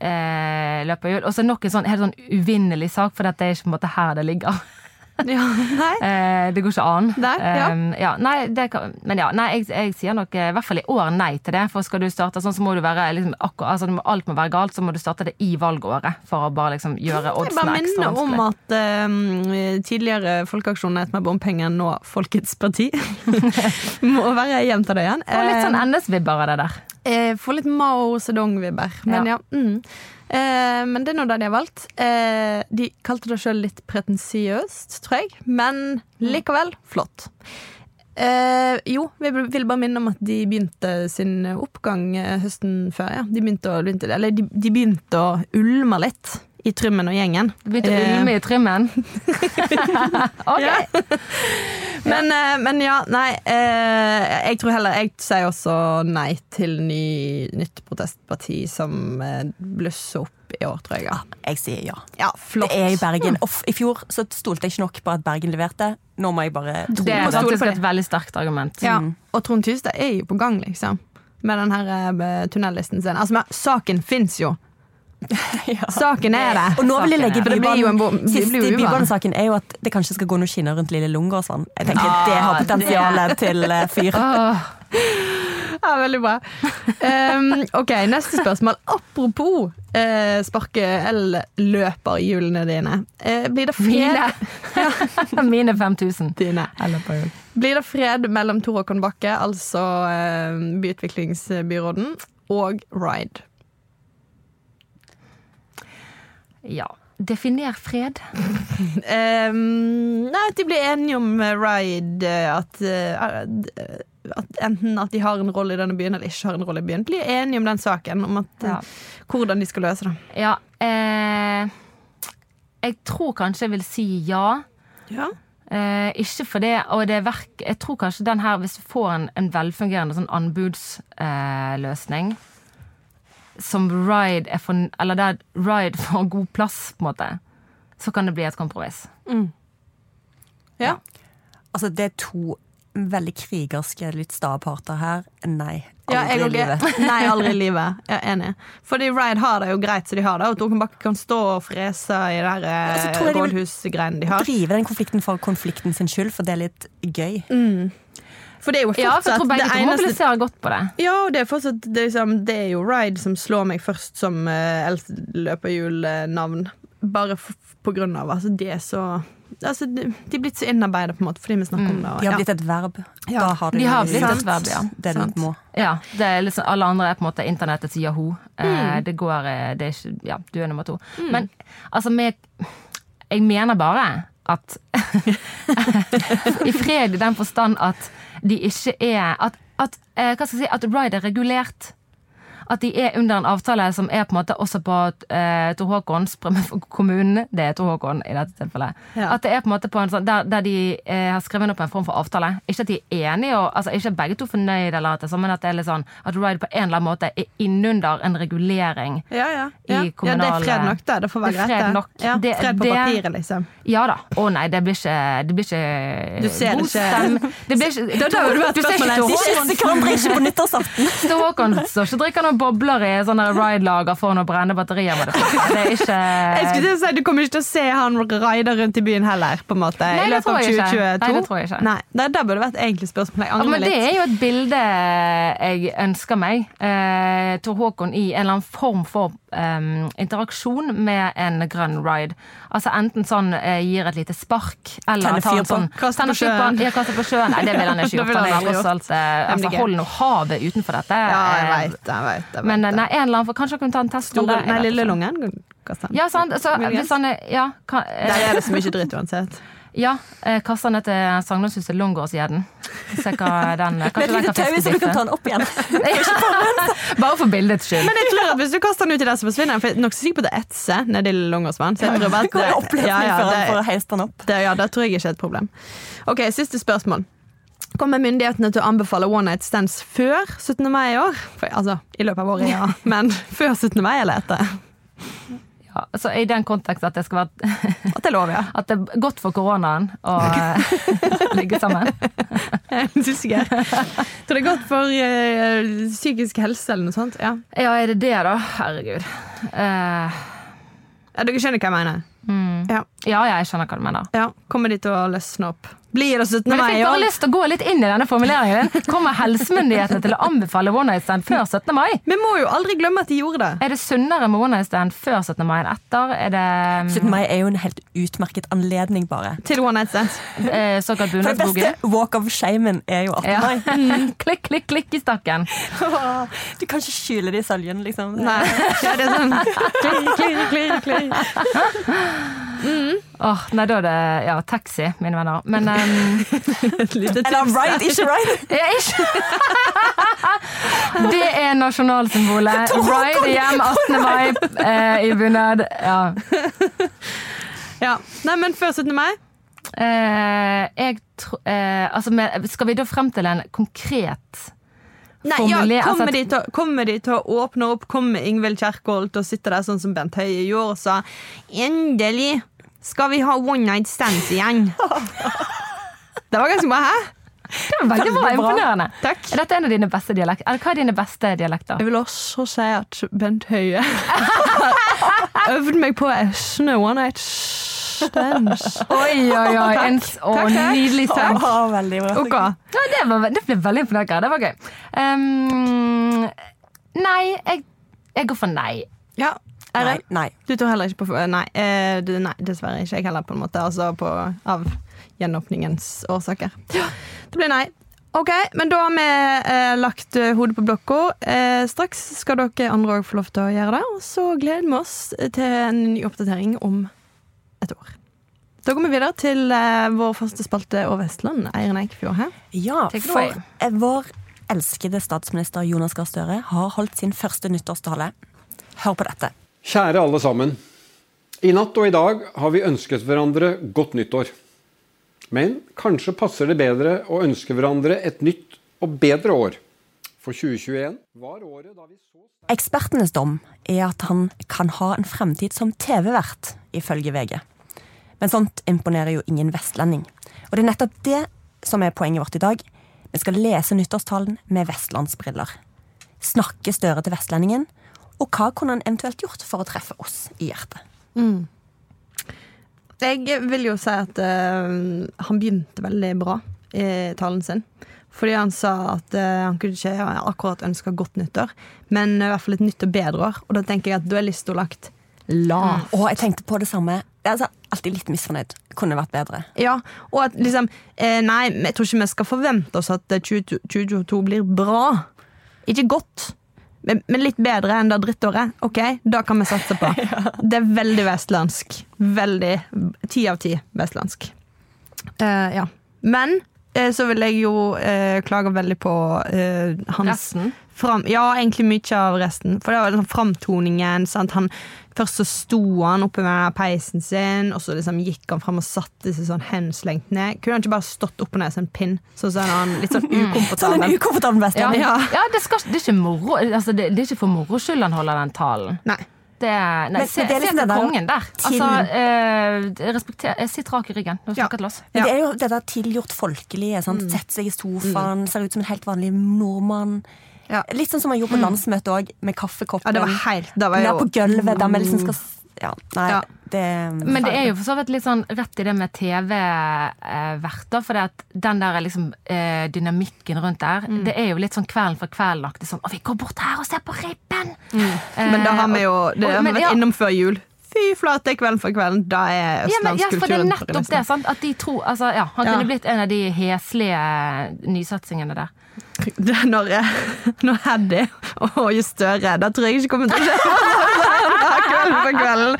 eh, løperhjul. Og så nok en sånn helt sånn uvinnelig sak, for dette er ikke på en måte her det ligger. Ja, nei. Eh, det går ikke an. Nei, ja. Eh, ja, nei, det kan, men ja, nei, jeg, jeg sier nok eh, i hvert fall i år nei til det. For skal du starte sånn, så må du være liksom, akkurat, altså, Alt må være galt, så må du starte det i valgåret. For å bare liksom gjøre Jeg oddsene bare ekstra minner om at eh, tidligere Folkeaksjonen Het med bompenger, nå Folkets parti. Må være gjenta det igjen. Få litt sånn NS-vibber av det der. Eh, Får litt Mao Zedong-vibber. Men ja. mm. Eh, men det er nå det de har valgt. Eh, de kalte det sjøl litt pretensiøst, tror jeg. Men likevel flott. Eh, jo, vi vil bare minne om at de begynte sin oppgang eh, høsten før. Ja. De, begynte å, eller de, de begynte å ulme litt i Trymmen og gjengen. Du begynte å Eh, ulme i trimmen. ok. Ja. Men, eh, men ja, nei. eh, jeg tror heller Jeg sier også nei til ny, nytt protestparti som blusser opp i år, tror jeg. Ja, Jeg sier ja. ja flott. Det er i Bergen. Og I fjor så stolte jeg ikke nok på at Bergen leverte. Nå må jeg bare tro Det er på det. Det er et veldig sterkt argument. Ja. Og Trond Tystad er jo på gang, liksom. Med den her tunnellisten sin. Altså, men saken fins jo. Saken er det. Og nå vil jeg legge bybanen Siste bybanesaken er jo at det kanskje skal gå noen skinner rundt Lille Lungåsvann. Jeg tenker det har potensialet potensial til eh, fyr. Ah. Ja, veldig bra. Um, ok, neste spørsmål. Apropos uh, sparke el-løperhjulene dine. Uh, blir det fred mine 5000. dine? Eller på jul. Blir det fred mellom Tor Håkon Bakke, altså uh, byutviklingsbyråden, og Ride? Ja. Definer fred. Um, nei, at de blir enige om eh, Ride eh, at, eh, at enten at de har en rolle i denne byen eller ikke har en rolle i byen. Blir enige om den saken, om at, eh, Ja. hvordan de skal løse det. Ja. Eh, jeg tror kanskje jeg vil si ja. Ja. Eh, ikke for det, og det er verk Jeg tror kanskje den her, hvis vi får en, en velfungerende sånn anbudsløsning som Ride er for Eller der Ride får god plass, på en måte, så kan det bli et kompromiss. ja. Altså, det er to veldig krigerske, litt sta parter her. Nei. Ja, jeg Aldri i livet. Nei, aldri i livet. Jeg er enig. Fordi Ride har det jo greit som de har det, og Torken Bakke kan stå og frese i det her Og så eh, rådhusgreiene de har. Drive den konflikten for konflikten sin skyld, for det er litt gøy. For det er jo Ja, for jeg fortsatt tror begge det to eneste mobiliserer godt på det. Ja, og det er fortsatt det er, liksom, det er jo Ride som slår meg først som uh, løperhjulnavn. Bare f på grunn av altså, det er så altså, De de er blitt så innarbeidet, på en måte, fordi vi snakker om det. og- De har blitt et verb. Ja, Da har de, de har blitt sant. et verb, ja. Det Sant. må. Ja, det er liksom, Alle andre er på en måte internettets Yahoo. Mm. Eh, det går eh, det er ikke, Ja, du er nummer to. Men altså, med Jeg mener bare at I fred i den forstand at de ikke er At, at eh, si, at Ride er regulert. At de er under en avtale som er på en måte også på eh, Tor Håkons kommunen. Det er Tor Håkon i dette tilfellet. Ja. At det er på en måte på en sånn, der, der de eh, har skrevet opp en form for avtale. Ikke at de er enige, og, altså ikke begge to fornøyde, eller at det, sånn, men at det er litt sånn at Ride på en eller annen måte er innunder en regulering. Ja, ja. i kommunale ja, det er fred nok, det. Det får være Det greit. det. Det- fred på papiret, liksom. Ja da. Å nei, det blir ikke Det blir ikke Du ser det ikke- Det blir ikke Da- da har du vært spørsmålet. De kysser hverandre ikke på nyttårsaften. Tor Håkon står ikke og drikker noen bobler i sånne ride-lager foran å brenne batterier med det. Det er ikke Jeg skulle si, Du kommer ikke til å se han ride rundt i byen heller, på en måte, Nei, i løpet av jeg ikke. 2022. Nei, det tror jeg ikke. Nei, det, det burde vært egentlig spørsmål. Jeg Ja, men litt. det er jo et bilde jeg ønsker meg. Eh, Tor Håkon i en eller annen form for em, interaksjon med en grønn ride. Altså Enten sånn uh, gir et lite spark, eller tar en på. sånn Kaste på sjøen. Ja, kaste på sjøen. Nei, det vil han ikke gjøre gjort. Han er tross alt eh, altså, Hold nå havet utenfor dette. Ja, jeg Eh, vet, jeg vet, jeg vet Men nei, en eller annen, for kanskje han kunne ta en test. det, nei, lille lungen. Ja, sant. Så, hvis han er Ja, kan, uh, Der er det så mye dritt uansett. Ja eh, ned til Sagnarshuset Långårdsgjedden. Se hva den Med et lite tau, så du kan ta den opp igjen. Bare for bildets skyld. Men jeg tror at hvis du kaster den uti der, så forsvinner den. For jeg er nokså sikker på at det etser nedi Longåsvann. Så jeg tror Det ja, ja, det, det, ja, det tror jeg ikke er et problem. Ok, Siste spørsmål. Kommer myndighetene til å anbefale one night stands før 17. mai i år? For, altså, I løpet av året, ja. Men før 17. mai eller etter? Altså, I den kontekst at det skal være At det er lov, ja. At det er godt for koronaen å eh, ligge sammen. Jeg syns usikker. Tror det er godt for eh, psykisk helse eller noe sånt. Ja. Ja, er det det, da? Herregud. Uh, ja dere skjønner hva jeg mener? Ja. ja, ja, jeg skjønner hva du mener. ja. Kommer de til å løsne opp? Blir det 17. Men jeg fikk bare lyst til å gå litt inn i denne formuleringen din. Kommer helsemyndighetene til å anbefale one night stand før 17. mai? Vi må jo aldri glemme at de gjorde det. Er det sunnere med one night stand før 17. mai enn etter? Er det 17. mai er jo en helt utmerket anledning, bare. Til one night stand. eh, såkalt For det beste walk of shamen er jo 18. Ja. mai. klikk, klikk, klikk i stakken. Du kan ikke skjule det i søljen, liksom. Nei. Ja, det er sånn Klik, klik, klik klir. Åh, nei, da er det ja, taxi, mine venner. Men um, Et lite right, ikke right. er ikke Det er nasjonalsymbolet. Ride hjem 18. mai eh, i bunad. Ja. Ja. Nei, men før 17. mai? Eh, jeg tror eh, altså, skal vi da frem til en konkret Nei, ja, altså kommer, de til, kommer de til å åpne opp? Kommer Ingvild Kjerkol til å sitte der sånn som Bent Høie gjorde og sa Endelig skal vi ha one night stands igjen. Det var ganske bra. Hæ? Det var veldig bra. Imponerende. Takk. Er dette en av dine beste dialekter? Eller hva er dine beste dialekter? Jeg vil også si at Bent Høie øvde meg på Esne one night stands. Oi, oi, oi. En, å, nydelig sang. Veldig bra. Okay. Ja, det, var, det ble veldig imponerende. Det var gøy. Um, nei, jeg, jeg går for nei. Ja. Nei, Eirik? nei. Du tror heller ikke på Nei, eh, nei dessverre ikke jeg heller, på en måte. Altså på, av gjenåpningens årsaker. Det blir nei. Ok, men da har vi eh, lagt eh, hodet på blokka. Eh, straks skal dere andre òg få lov til å gjøre det. Og så gleder vi oss til en ny oppdatering om et år. Da går vi videre til eh, vår faste spalte over Vestland. Eirin Eikfjord her. Ja, for eh, vår elskede statsminister Jonas Gahr Støre har holdt sin første nyttårstale. Hør på dette. Kjære alle sammen. I natt og i dag har vi ønsket hverandre godt nyttår. Men kanskje passer det bedre å ønske hverandre et nytt og bedre år. For 2021 var året da vi så Ekspertenes dom er at han kan ha en fremtid som TV-vert, ifølge VG. Men sånt imponerer jo ingen vestlending. Og det er nettopp det som er poenget vårt i dag. Vi skal lese nyttårstalen med vestlandsbriller. Snakke Støre til vestlendingen, og hva kunne han eventuelt gjort for å treffe oss i hjertet? Jeg vil jo si at uh, han begynte veldig bra i talen sin. Fordi han sa at uh, han kunne ikke akkurat ønske godt nyttår, men i hvert fall et nytt og bedre år. Og da tenker jeg at da er lista lagt lavt. Og jeg tenkte på det samme. Jeg er altså alltid litt misfornøyd. Kunne vært bedre. Ja, og at liksom eh, Nei, jeg tror ikke vi skal forvente oss at eh, 20 2022 blir bra. Ikke godt, men, men litt bedre enn det drittåret. Ok, da kan vi satse på. Det er veldig vestlandsk. Veldig ti av ti vestlandsk. Uh, ja. Men uh, så vil jeg jo uh, klage veldig på hans Resten? fram, Ja, egentlig mye av resten. For det var liksom framtoningen. Sant? Han, først så sto han oppe med peisen sin, og så liksom gikk han fram og satte seg sånn henslengt ned. Kunne han ikke bare stått oppå ned som en pinn? Så sånn han litt sånn Sånn en ukomfortabel. ukomfortabel Ja. Ja. ja det, skal, det, er ikke moro, altså, det, det er ikke for moro skyld han holder den talen. Nei. Det nei, Men- se, men det er se liksom til det der kongen der. til- Altså, eh, respekter, Sitt rak i ryggen. Ja. til oss. Men Ja. det er jo det der tilgjort folkelige. Sant? Sette seg i sofaen, ser ut som en helt vanlig nordmann. Ja. Litt sånn som man gjorde på landsmøtet òg, med kaffekoppen. Ja, det var helt det var Ned jo, på gulvet, der vi liksom skal Ja, nei, Ja. det Men det er jo for så vidt litt sånn rett i det med TV-verter. For det at den der liksom, eh, dynamikken rundt der, Mm. det er jo litt sånn Kvelden for kvelden-aktig. Sånn 'Å, vi går bort her og ser på Ribben!' Men da har vi jo Det og- har vi vært ja. innom før jul. Fy flate, kvelden for kvelden. Da er Ja, men, ja, for det er nettopp det. sant? At de tror, altså, ja, Han Ja. kunne blitt en av de heslige nysatsingene der. Det når, jeg- når Heddy og Jo Støre Da tror jeg ikke kommer til å skje. Kvelden for kvelden.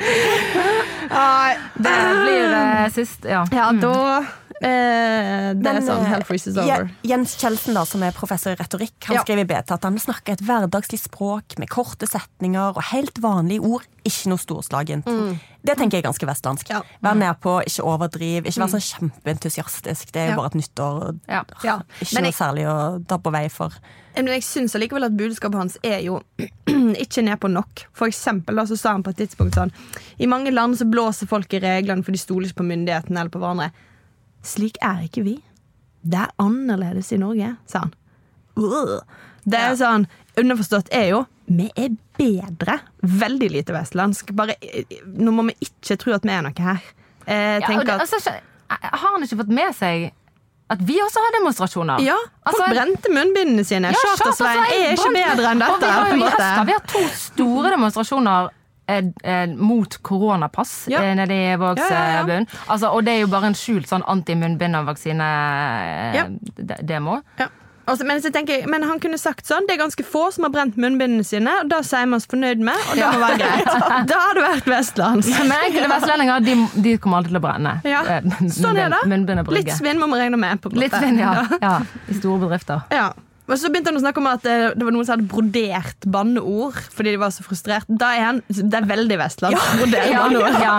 Nei, Det blir det sist, ja. Ja, da eh, Det er sånn eh, Hell freezes over. Jens Kjeldsen, da, som er professor i retorikk, han Ja. skriver i BT at han snakker et hverdagslig språk med korte setninger og helt vanlige ord ikke noe storslagent. Det tenker jeg er ganske vestlandsk. Ja. Vær nedpå, ikke overdriv, ikke vær så kjempeentusiastisk. Det er jo bare et nyttår. Ja. Ja. Ikke Men noe jeg, særlig å ta på vei for. men jeg syns allikevel at budskapet hans er jo ikke ned på nok. For eksempel da, så sa han på et tidspunkt sånn I mange land så blåser folk i reglene, for de stoler ikke på myndighetene eller på hverandre. Slik er ikke vi. Det er annerledes i Norge, sa han. Det er sånn, Underforstått er jo vi er bedre. Veldig lite vestlandsk. Bare, eh, nå må vi ikke tro at vi er noe her. Jeg Ja, og det, altså, har han ikke fått med seg at vi også har demonstrasjoner? Ja, folk Altså, brente munnbindene sine. Ja, Charter-Svein er ikke bedre enn Og dette. vi har måte. har vi har to store demonstrasjoner eh, eh, mot koronapass Ja. eh, nede i Ja, ja, ja. Altså, og det er jo bare en skjult sånn Ja. antimunnbind-vaksine-demo. Ja. Altså, men, så jeg, men han kunne sagt sånn Det er ganske få som har brent munnbindene sine, og da sier vi oss fornøyd med, og det må være greit. Da har det vært vestlands. Men enkelte vestlendinger de, de kommer alltid til å brenne. Ja. Eh, Sånn er det. Litt svinn må vi regne med. på. Litt svinn, ja. ja. I store bedrifter. Ja. Og så begynte han å snakke om at det var noen som hadde brodert banneord fordi de var så frustrert. Da er han, Det er veldig vestlandsk. Brodert Ja, banneord. ja.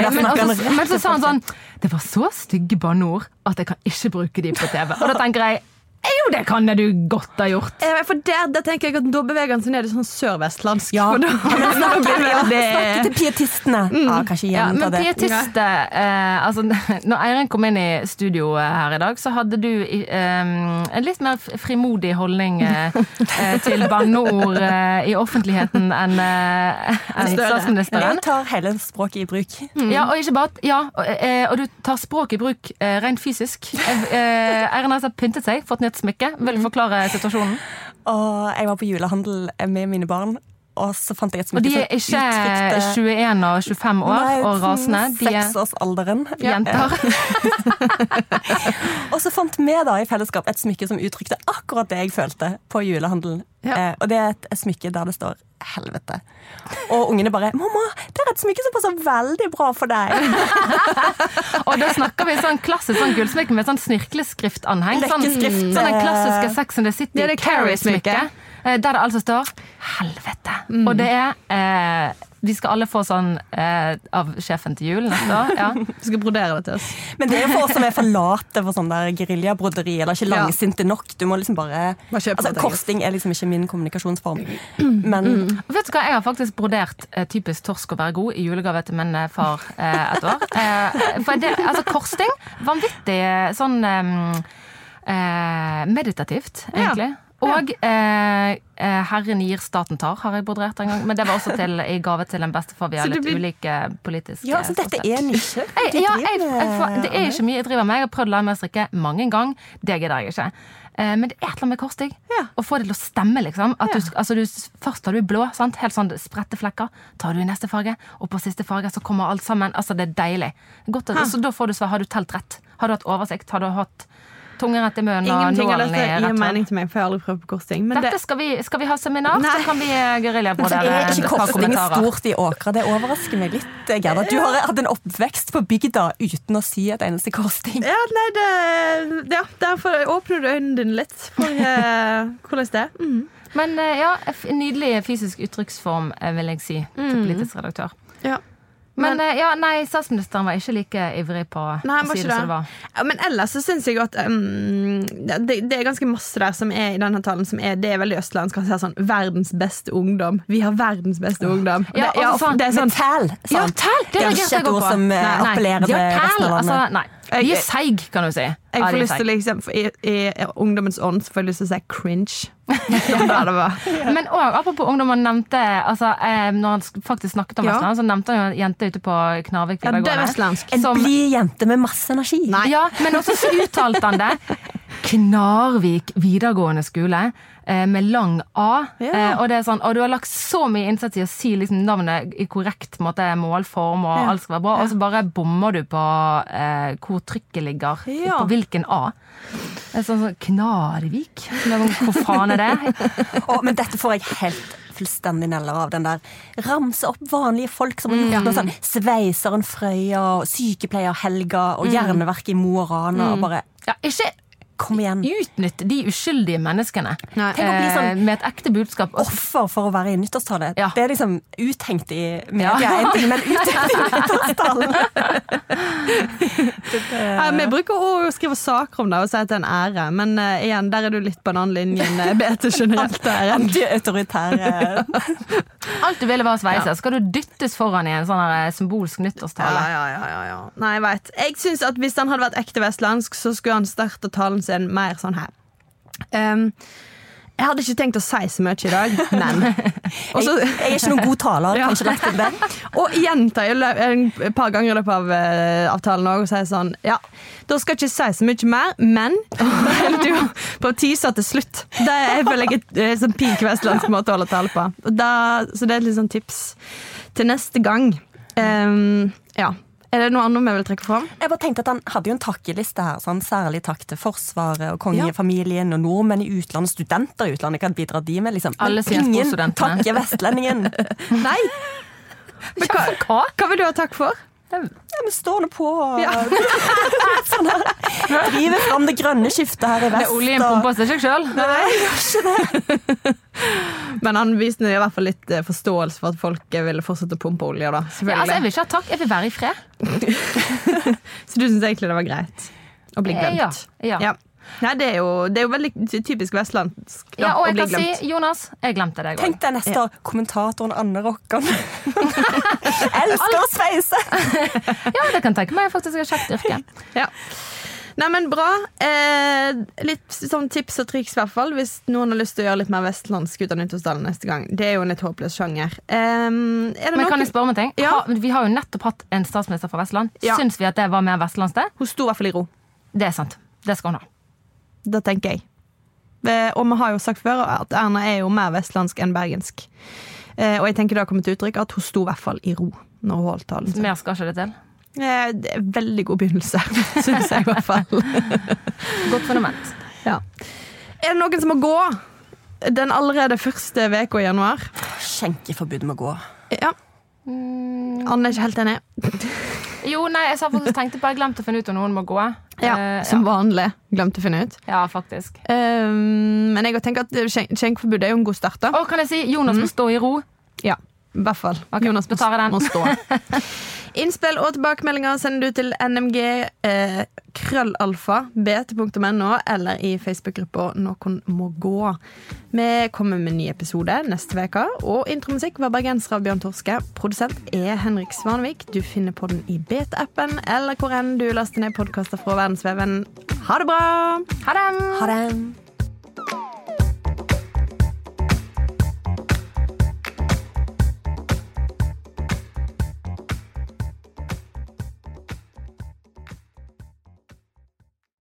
Ja, Men, også- men så sa han sånn Det var så stygge banneord at jeg kan ikke bruke de på TV. Og da tenker jeg jo, det kan det du godt ha gjort. Eh, For der, der tenker jeg at Da beveger han seg ned i sånn sørvestlandsk. Ja. Da, blir Ja, snakker snakke til pietistene. Ja, kanskje Ja, men pietiste eh, altså, Når Eirin kom inn i studio eh, her i dag, så hadde du eh, en litt mer frimodig holdning eh, til banneord i offentligheten enn Støre. statsministeren. Jeg tar hele språket i bruk. Ja, og ikke bare Ja, og, og du tar språket i bruk rent fysisk. Eirin har altså pyntet seg, fått nytt smykke. Vil du forklare situasjonen? Og jeg var på julehandel med mine barn, og så fant jeg et smykke som uttrykte Og de er ikke uttrykte 21 og 25 år Nei, og rasende. De er Seksårsalderen. jenter. Og så fant vi da i fellesskap et smykke som uttrykte akkurat det jeg følte på julehandelen. Ja. Eh, og det er et, et smykke der det står 'helvete'. Og ungene bare 'Mamma, det er et smykke som passer veldig bra for deg'. Og da snakker vi sånn klassisk sånn gullsmykke med sånn snirkleskriftanheng. Sånn, sånn den eh, klassiske Sex and the City det Carrie-smykket. Carrie-smykke. eh, Der det altså står 'helvete'. Og det er eh, Vi skal alle få sånn eh, av sjefen til jul neste år. Ja. Du skal brodere det til oss. Men det er jo for oss som er for late for sånn der geriljabroderi, eller ikke Ja. langsinte nok. Du må liksom bare Bare altså. Korsting er liksom ikke min kommunikasjonsform. Men mm. Vet du hva, Jeg har faktisk brodert eh, typisk torsk å være god i julegave til min eh, far eh, et år. Eh, for det, altså Korsting, vanvittig eh, sånn meditativt, egentlig. Og eh, eh, 'Herren gir, staten tar' har jeg moderert en gang. Men det var også til, i gave til en bestefar. Vi har litt blir- ulike politiske ja, så dette er nisje. Ja, jeg, jeg, får- det er ikke mye jeg driver med. Jeg har prøvd å lære meg å strikke mange ganger. Det gidder jeg ikke. Eh, Men det er et eller annet med korstig. Ja. Å få det til å stemme, liksom. Du, altså, du, først tar du blå, sant? helt sånn spredte flekker. Tar du i neste farge, og på siste farge så kommer alt sammen. Altså, det er deilig. Godt, altså, så da får du svar. Har du telt rett? Har du hatt oversikt? Har du hatt tungen rett i munnen og Ingenting av nålen i dette gir mening til meg, for jeg har aldri prøvd på korsting. Men Dette det, skal vi, skal vi ha seminar, Nei. så kan vi eh, geriljabrodere Er et ikke par korsting stort i Åkra? Det overrasker meg litt. Gerda. du har hatt en oppvekst på bygda uten å si et eneste korsting. ja, nei, det, ja, derfor åpner du øynene dine litt for uh, hvordan det er. Mm. Men eh, ja, nydelig fysisk uttrykksform, eh, vil jeg si, til politisk redaktør. Ja. Men, men, ja, nei, statsministeren var ikke like ivrig på Nei, å si det, det som det. var. Ja, men ellers så syns jeg at um, det, det er ganske masse der som er i denne talen som er Det er veldig østlandsk. Han sier sånn 'verdens beste ungdom'. Vi har verdens beste ungdom. Ja, det, og så sa det er sånn tæl, sånn. Ja, tæl! Det Det er ikke et ord som eh, appellerer til resten av altså, landet. nei. Jeg- De er seig, kan du si. Jeg får lyst til liksom I, i, i ungdommens ånd så får jeg lyst til å si cringe. Som da det var. Men òg apropos ungdom, han nevnte altså, eh, Når han faktisk snakket om Ja. Vestland, så nevnte han jo en jente ute på Knarvik er videregående. Ja, En blid jente med masse energi. Nei. Ja, men også så uttalte han det. Knarvik videregående skole med lang A. Ja. Eh, og, det er sånn, og du har lagt så mye innsats i å si liksom navnet i korrekt måte, målform, og Ja. alt skal være bra, og så bare bommer du på eh, hvor trykket ligger. Ja. På hvilken A. Det er sånn, sånn Knarvik? Hvor faen er det? oh, men dette får jeg helt fullstendig neller av. Den der ramse opp vanlige folk som har gjort noe sånn. Sveiseren Frøya, sykepleier Helga og Jernverket i Mo og Rana. Og bare Ja, ikke Kom igjen. utnytte de uskyldige menneskene Nei. Tenk å bli sånn- eh, med et ekte budskap. Offer for å være i nyttårstale. Ja. Det er liksom uthengt i media, Ja. en ting, men uthengt i nyttårstalen. Ja, vi bruker å skrive saker om det og si at det er en ære, men uh, igjen, der er du litt på en annen linje enn eh, BT generelt. Antiautoritære Alt du ville var sveiser. sveise. Skal du dyttes foran i en sånn eh, symbolsk Ja, nyttårstale? ja, ja, ja, ja. Nei, jeg veit. Jeg at Hvis han hadde vært ekte vestlandsk, så skulle han starta talen sin mer sånn her. Um, jeg hadde ikke tenkt å si så mye i dag, men Også, Jeg, jeg er ikke noen god taler. Ja. Ikke lagt det. Og gjenta et par ganger i løpet av uh, avtalen og sier sånn Ja, da skal jeg ikke si så mye mer, men Da holder du på å tease til slutt. Det er jeg føler jeg er et sånn pink vestlandsk måte å holde tale på. Da, så det er et litt sånn tips til neste gang. Um, ja. Er det noe annet vi vil trekke fram? Jeg bare tenkte at Han hadde jo en takkeliste her. Sånn, særlig takk til Forsvaret og kongefamilien og nordmenn i utlandet, studenter i utlandet. Hva bidrar de med? liksom? Men Alle ingen takker vestlendingen. Nei. Men Hva? hva vil du ha takk for? Ja, Vi står nå på og Ja. sånn her. driver fram det grønne skiftet her i Det vest. er oljen pumper seg sjøl. Men han viste i hvert fall litt eh, forståelse for at folk eh, ville fortsette å pumpe olje. da, Ja, altså, jeg vil ikke ha takk, jeg vil være i fred. Så du syns egentlig det var greit å bli Eh, glemt? ja, ja. Nei, det er, jo, det er jo veldig typisk vestlandsk da, Ja, og jeg kan glemt. si, Jonas, jeg glemte deg Tenk deg neste ja. kommentatoren Anne Rokkan. Elsker å sveise! Ja, det kan tenke meg faktisk et kjekt yrke. Ja. Nei, men bra. Eh, litt sånn tips og triks, i hvert fall, hvis noen har lyst til å gjøre litt mer vestlandsk ut av Nyttårsdalen neste gang. Det er jo en litt håpløs sjanger. Eh, det Men noen... kan jeg spørre om en ting? Ja. Ha, vi har jo nettopp hatt en statsminister fra Vestland. Ja. Syns vi at det var mer vestlandsk? det? Hun sto i hvert fall i ro. Det er sant. Det skal hun ha. Det tenker jeg. Eh, og vi har jo sagt før at Erna er jo mer vestlandsk enn bergensk. Eh, og jeg tenker det har kommet til uttrykk at hun sto i hvert fall i ro når hun holdt talen. Mer skal ikke det til. Eh, det er veldig god begynnelse, syns jeg i hvert fall. Godt fundament. Ja. Er det noen som må gå? Den allerede første uka i januar. Skjenkeforbud må gå. Ja. Anne er ikke helt enig. Jo, nei, jeg sa faktisk tenkte på Jeg glemte å finne ut om noen må gå. Ja, uh, Som vanlig. Glemte å finne ut. ja, faktisk. Um, men jeg tenker at skjenk- skjenkeforbudet er jo en god start. da. Og kan jeg si Jonas må stå i ro? Ja, i hvert fall. Okay, Jonas må, den. må stå. Innspill og tilbakemeldinger sender du til nmg eh, krøllalfa bt.no eller i Facebook-gruppa Noen må gå. Vi kommer med en ny episode neste uke, og intromusikk var bergenser av Bjørn Torske. Produsent er Henrik Svanvik. Du finner på den i BT-appen eller hvor enn du laster ned podkaster fra verdensveven. Ha det bra! Ha det! Ha det.